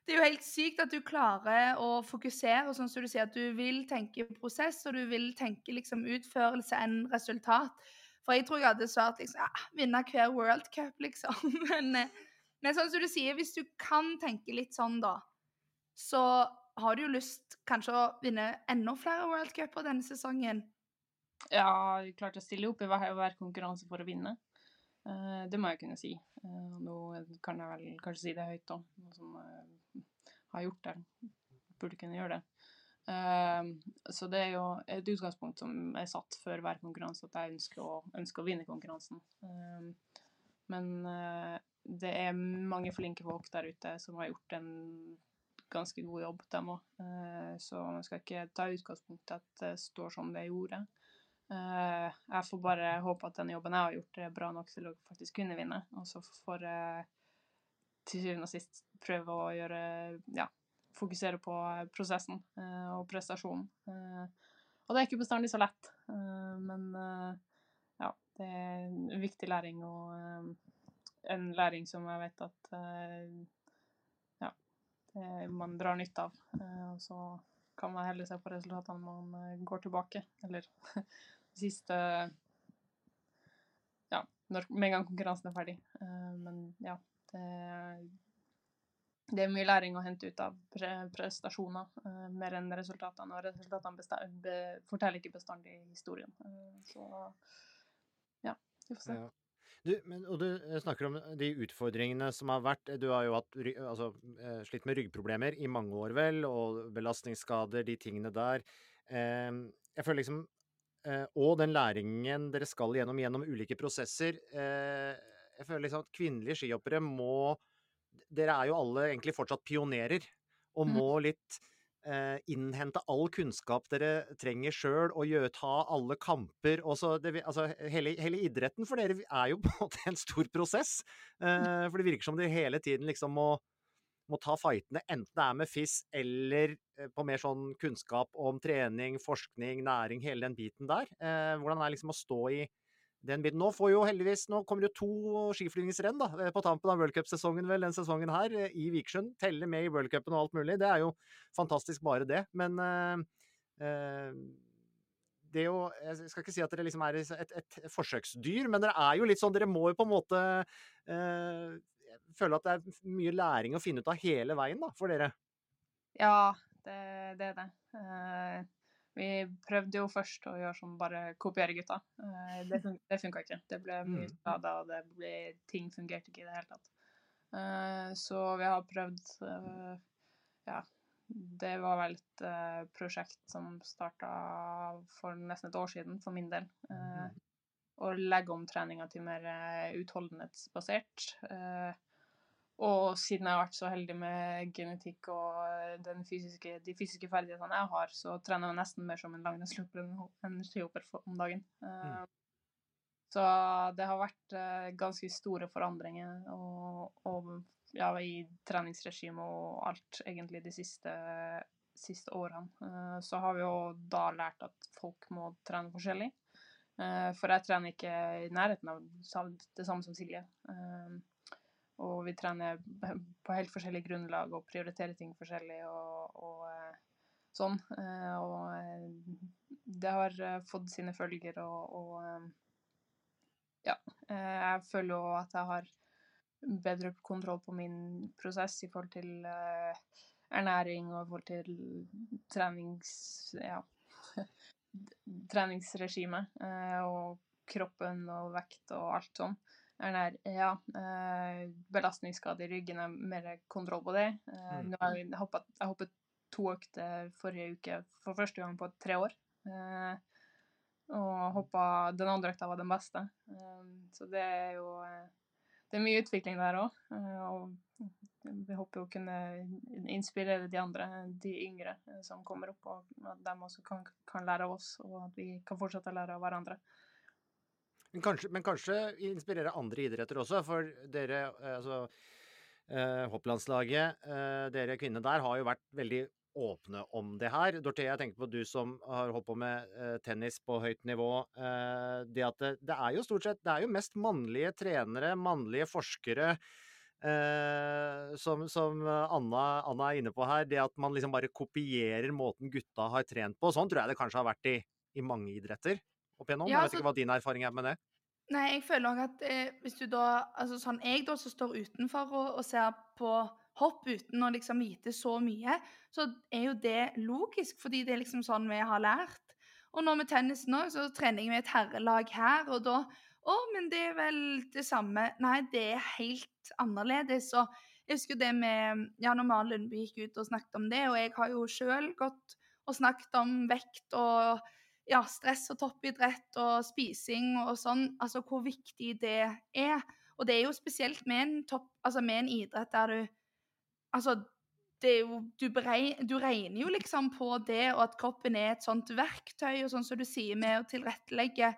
Det er jo helt sykt at du klarer å fokusere, sånn som du sier, at du vil tenke prosess, og du vil tenke liksom utførelse enn resultat. For jeg tror jeg hadde svart liksom ja, vinne hver World Cup, liksom. Men, eh, men sånn som du sier, hvis du kan tenke litt sånn, da, så har du jo lyst kanskje å vinne enda flere World Cuper denne sesongen? Ja, klart å stille opp i hver, hver konkurranse for å vinne. Uh, det må jeg kunne si. Uh, nå kan jeg vel kanskje si det høyt, da. Noen som har gjort det. Burde kunne gjøre det. så det er jo et utgangspunkt som er satt før hver konkurranse, at jeg ønsker å, ønsker å vinne konkurransen. men det er mange flinke folk der ute som har gjort en ganske god jobb, dem òg. Eh, så man skal ikke ta utgangspunkt i at det står som det gjorde. Eh, jeg får bare håpe at den jobben jeg har gjort, er bra nok til å faktisk kunne vinne. Og så får jeg til syvende og sist prøve å gjøre ja, fokusere på prosessen eh, og prestasjonen. Og det er ikke bestandig så lett, men ja, det er en viktig læring og en læring som jeg vet at ja, man drar nytte av. Eh, og så kan man heller se på resultatene når man eh, går tilbake, eller siste Ja, når, med en gang konkurransen er ferdig. Men ja, det, det er mye læring å hente ut av pre prestasjoner, mer enn resultatene. Og resultatene be, forteller ikke bestandig historien. Så ja, vi får se. Ja. Du, men, og du eh, snakker om de utfordringene som har vært. Du har jo hatt, altså, eh, slitt med ryggproblemer i mange år, vel, og belastningsskader, de tingene der. Eh, jeg føler liksom eh, Og den læringen dere skal gjennom gjennom ulike prosesser. Eh, jeg føler liksom at kvinnelige skihoppere må Dere er jo alle egentlig fortsatt pionerer, og mm. må litt eh, innhente all kunnskap dere trenger sjøl, og gjøre, ta alle kamper. Det, altså, hele, hele, idretten for dere er jo på en måte en stor prosess. Eh, for det virker som dere hele tiden liksom må, må ta fightene, enten det er med FIS eller eh, på mer sånn kunnskap om trening, forskning, næring, hele den biten der. Eh, hvordan er liksom å stå i den biten. Nå får jo heldigvis, nå kommer det to skiflygingsrenn eh, på tampen av worldcupsesongen vel, den sesongen her, eh, i Vikersund. Telle med i worldcupen og alt mulig. Det er jo fantastisk bare det. Men eh, uh, det er jo Jeg skal ikke si at dere liksom er et, et, forsøksdyr, men dere er jo litt sånn Dere må jo på en måte eh, føle at det er mye læring å finne ut av hele veien, da, for dere. Ja, det, det er det. Uh, vi prøvde jo først å gjøre som bare kopiere gutta. Eh, det, fun det funka ikke. Det ble mye skader, og det ble, ting fungerte ikke i det hele tatt. Eh, så vi har prøvd eh, Ja, det var vel et prosjekt som starta for nesten et år siden, for min del. Mm. Å legge om treninga til mer utholdenhetsbasert. Og siden jeg har vært så heldig med genetikk og fysiske, de fysiske ferdighetene jeg har, så trener jeg nesten mer som en langrennsløper enn en skihopper om dagen. Mm. Eh, så det har vært eh, ganske store forandringer. Og, og ja, i treningsregime og alt, egentlig, de siste, siste årene. Eh, så har vi jo da lært at folk må trene forskjellig. Eh, for jeg trener ikke i nærheten av det samme som Silje. Eh, og vi trener på helt forskjellig grunnlag og prioriterer ting forskjellig og, og sånn. Og det har fått sine følger og, og ja. Jeg føler jo at jeg har bedre kontroll på min prosess i forhold til ernæring og i forhold til trenings... Ja. treningsregime og kroppen og vekt og alt sånn. Ernær, ja. Uh, belastningsskade i ryggen er mer kontroll på det. Mm. Nå har jeg, hoppet, jeg hoppet to økter forrige uke for første gang på tre år. og hoppa Den andre økta var den beste. så det er jo det er mye utvikling der òg. Eh, og vi håper å kunne inspirere de andre, de yngre eh, som kommer opp, og at de også kan, kan lære av oss, og at vi kan fortsette å lære av hverandre. Men kanskje, men kanskje inspirere andre idretter også, for dere eh, altså eh, hopplandslaget, eh, dere kvinner der, har jo vært veldig åpne om det her. Dorthea, jeg tenker på du som har holdt på med eh, tennis på høyt nivå. Eh, det at det, det, er jo stort sett Det er jo mest mannlige trenere, mannlige forskere. Eh, som, som Anna, Anna, er inne på her, det at man liksom bare kopierer måten gutta har trent på. Sånn tror jeg det kanskje har vært i, i mange idretter opp igjennom. Ja, jeg vet ikke hva din erfaring er med det? Nei, jeg føler òg at eh, hvis du da Altså sånn jeg da som står utenfor og, og ser på hopp uten å liksom vite så mye, så er jo det logisk, fordi det er liksom sånn vi har lært. Og nå med tennisen òg, så trener jeg med et herrelag her, og da Å, men det er vel det samme Nei, det er helt annerledes. Og jeg husker det med Ja, når Maren Lundby gikk ut og snakket om det, og jeg har jo sjøl gått og snakket om vekt og ja, stress og toppidrett og spising og sånn, altså hvor viktig det er. Og det er jo spesielt med en, topp, altså med en idrett der du Altså, det er jo du, beregner, du, regner jo liksom på det, og at kroppen er et sånt verktøy, og sånn som du sier, med å tilrettelegge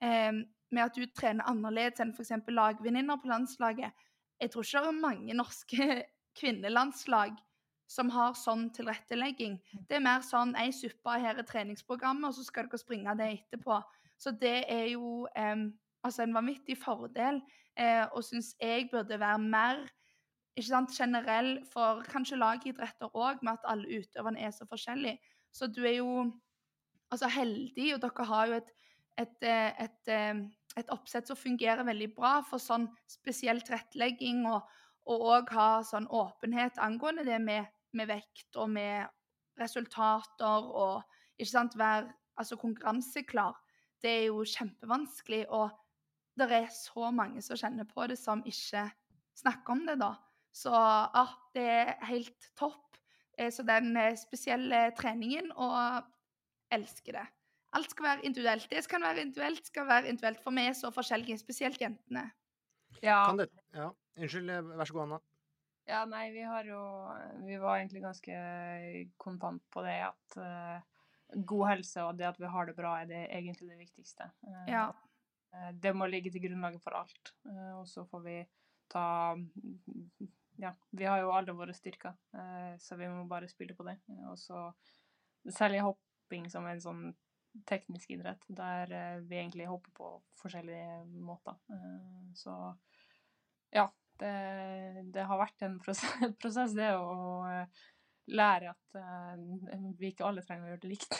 eh, med at du trener annerledes enn f.eks. lagvenninner på landslaget. Jeg tror ikke det er mange norske kvinnelandslag som har sånn tilrettelegging. Det er mer sånn ei suppe, her er treningsprogrammet, og så skal dere springe det etterpå. Så det er jo eh, altså en vanvittig fordel, eh, og syns jeg burde være mer ikke sant, generell for kanskje lagidretter òg, med at alle utøverne er så forskjellige. Så du er jo altså heldig, og dere har jo et, et, eh, et, eh, et oppsett som fungerer veldig bra for sånn spesiell tilrettelegging, og òg ha sånn åpenhet angående det med, med, vekt og med resultater og ikke sant, være altså konkurranseklar. Det er jo kjempevanskelig, og det er så mange som kjenner på det, som ikke snakker om det, da. Så ja, det er helt topp. Eh, så den eh, spesielle treningen, og elsker det. Alt skal være individuelt. Det skal være individuelt, skal være individuelt. For vi er så forskjellige, spesielt jentene. Ja. Det, ja. Unnskyld, eh, vær så god, Anna. Ja, nei, vi har jo Vi var egentlig ganske kontant på det at uh, god helse og det at vi har det bra, er det egentlig det viktigste. Uh, ja. Uh, det må ligge til grunnlaget for alt. og så får vi ta ja, vi har jo alle våre styrker, så vi må bare spille på det. Og så særlig hopping som en sånn teknisk idrett, der vi egentlig hopper på forskjellige måter. Eh, så ja, det, det har vært en prosess, prosess det å lære at vi ikke alle trenger å gjøre det likt.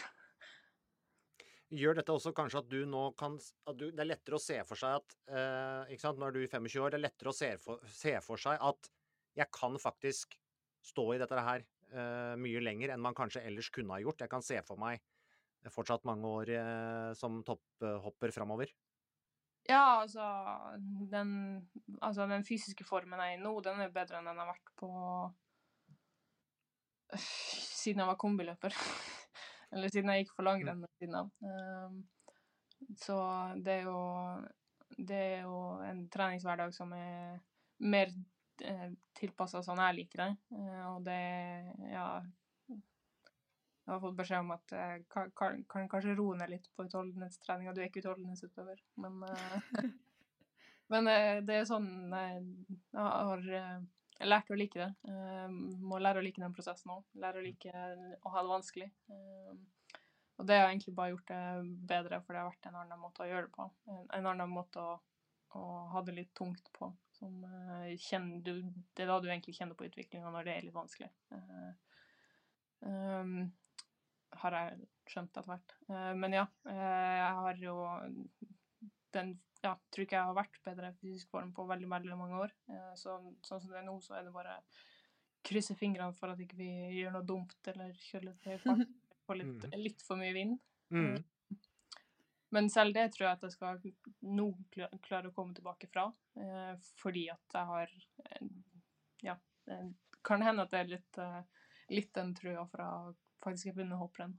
Gjør dette også kanskje at du nå kan at du, Det er lettere å se for seg at eh, ikke sant, du er 25 år, det er lettere å se for, se for seg at jeg kan faktisk stå i dette her eh, mye lenger enn man kanskje ellers kunne ha gjort. Jeg kan se for meg fortsatt mange år eh, som topphopper framover. Ja, altså den, altså den, fysiske formen jeg er i nå, den er bedre enn den har vært på Siden jeg var kombiløper. Eller siden jeg gikk for langrenn Mm. Um, så det er jo Det er jo en treningshverdag som er mer Eh, tilpassa sånn jeg liker det. Eh, og det Ja. Jeg har fått beskjed om at jeg kan, kan, kan kanskje roe ned litt på utholdenhetstreninga. Du er ikke utholdenhetsutøver, men, eh, men det er sånn jeg har jeg lærte å like det. Må lære å like den prosessen òg. Lære å like å ha det vanskelig. Og det har egentlig bare gjort det bedre, for det har vært en annen måte å gjøre det på. En, en annen måte å, å, ha det litt tungt på. Som, kjenner, du, det er da du egentlig kjenner på utviklinga når det er litt vanskelig. Um, har jeg skjønt etter hvert. men ja, jeg har jo den ja, tror ikke jeg har vært bedre fysisk form på veldig veldig mange år. Eh, så, sånn som det er nå, så er det bare krysse fingrene for at ikke vi gjør noe dumt eller kjører litt høy fart. Får litt, mm. litt, for mye vind. Mm. Eh, men selv det tror jeg at jeg skal nå klare å komme tilbake fra. Eh, fordi at jeg har Ja, det kan hende at det er litt, litt den trua fra faktisk jeg begynner hopprenn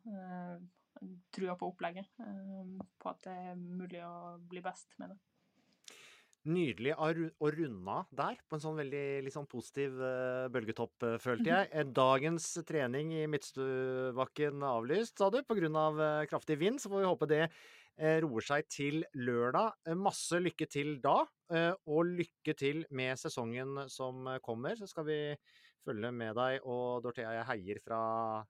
trua på opplegget. Eh, på at det er mulig å bli best med det. Nydelig å runde av der, på en sånn veldig liksom, positiv uh, bølgetopp, uh, følte jeg. Dagens trening i Midtstubakken avlyst, sa du, pga. Av kraftig vind. Så får vi håpe det roer seg til lørdag. masse lykke til da, og lykke til med sesongen som kommer. Så skal vi følge med deg, og Dorthea, jeg heier fra,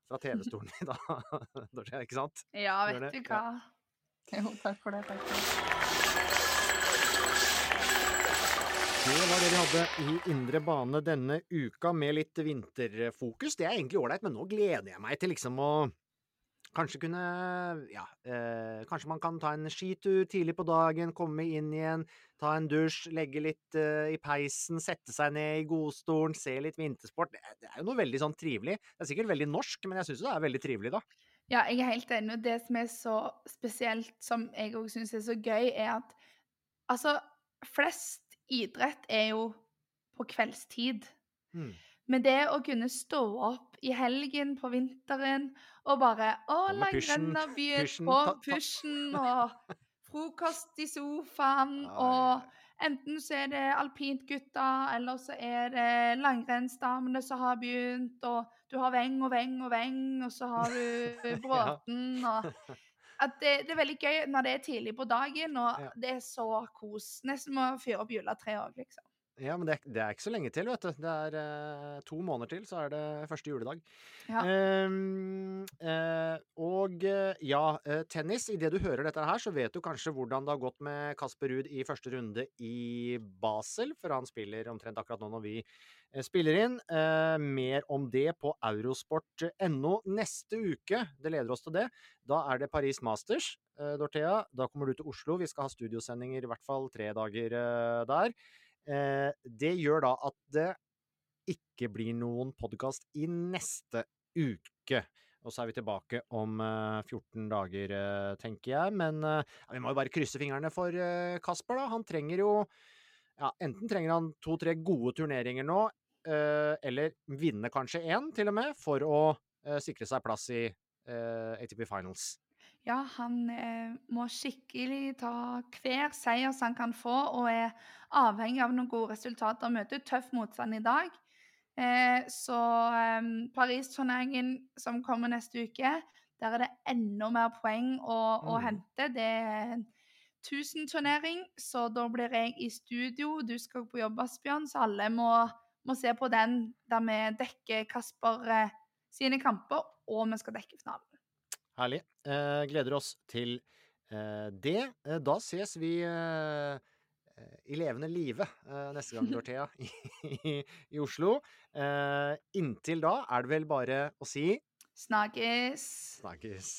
fra TV-stolen i dag. Dorthea, ikke sant? Ja, vet du hva. Ja. Jo, takk for det. Takk for det. Det var det vi hadde i indre bane denne uka, med litt vinterfokus. Det er egentlig ålreit, men nå gleder jeg meg til liksom å Kanskje kunne Ja, eh, kanskje man kan ta en skitur tidlig på dagen, komme inn igjen, ta en dusj, legge litt eh, i peisen, sette seg ned i godstolen, se litt vintersport. Det, det er jo noe veldig sånn trivelig. Det er sikkert veldig norsk, men jeg syns det er veldig trivelig, da. Ja, jeg er helt enig. Det som er så spesielt, som jeg òg syns er så gøy, er at altså Flest idrett er jo på kveldstid. Mm. Men det å kunne stå opp i helgen på vinteren og bare Å, langrenn har på pushen, og frokost i sofaen, og enten så er det alpintgutta, eller så er det langrennsdamene som har begynt, og du har Veng og Veng og Veng, og så har du Bråten, og at det, det, er veldig gøy når det er tidlig på dagen, og det er så kos. Nesten som å fyre opp juletreet òg, liksom. Ja, men det, det, er ikke så lenge til, vet du. Det er eh, to måneder til, så er det første juledag. Ja. Um, eh, og eh, ja, eh, tennis. Idet du hører dette her, så vet du kanskje hvordan det har gått med Kasper Ruud i første runde i Basel, for han spiller omtrent akkurat nå når vi eh, spiller inn. Eh, mer om det på eurosport.no neste uke. Det leder oss til det. Da er det Paris Masters. Dorthea, da kommer du til Oslo. Vi skal ha studiosendinger i hvert fall tre dager der. Eh, det gjør da at det ikke blir noen podkast i neste uke. Og så er vi tilbake om 14 eh, dager, eh, tenker jeg. Men ja, vi må jo bare krysse fingrene for Kasper, da. Han trenger jo ja, Enten trenger han to-tre gode turneringer nå, eller vinne kanskje én, til og med, for å sikre seg plass i ATP Finals. Ja, han eh, må skikkelig ta hver seier som han kan få, og er avhengig av noen gode resultater. Møter tøff motstand i dag. Eh, så eh, Paris-turneringen som kommer neste uke, der er det enda mer poeng å, mm. å hente. Det er en 1000-turnering, så da blir jeg i studio. Du skal på jobb, Asbjørn, så alle må, må se på den der vi dekker Kasper eh, sine kamper, og vi skal dekke finalen. Herlig. Eh, gleder oss til eh, det. Eh, da ses vi i levende live neste gang, Dorthea, i, i, i, Oslo. inntil da er det vel bare å si Snakkes. Snakkes.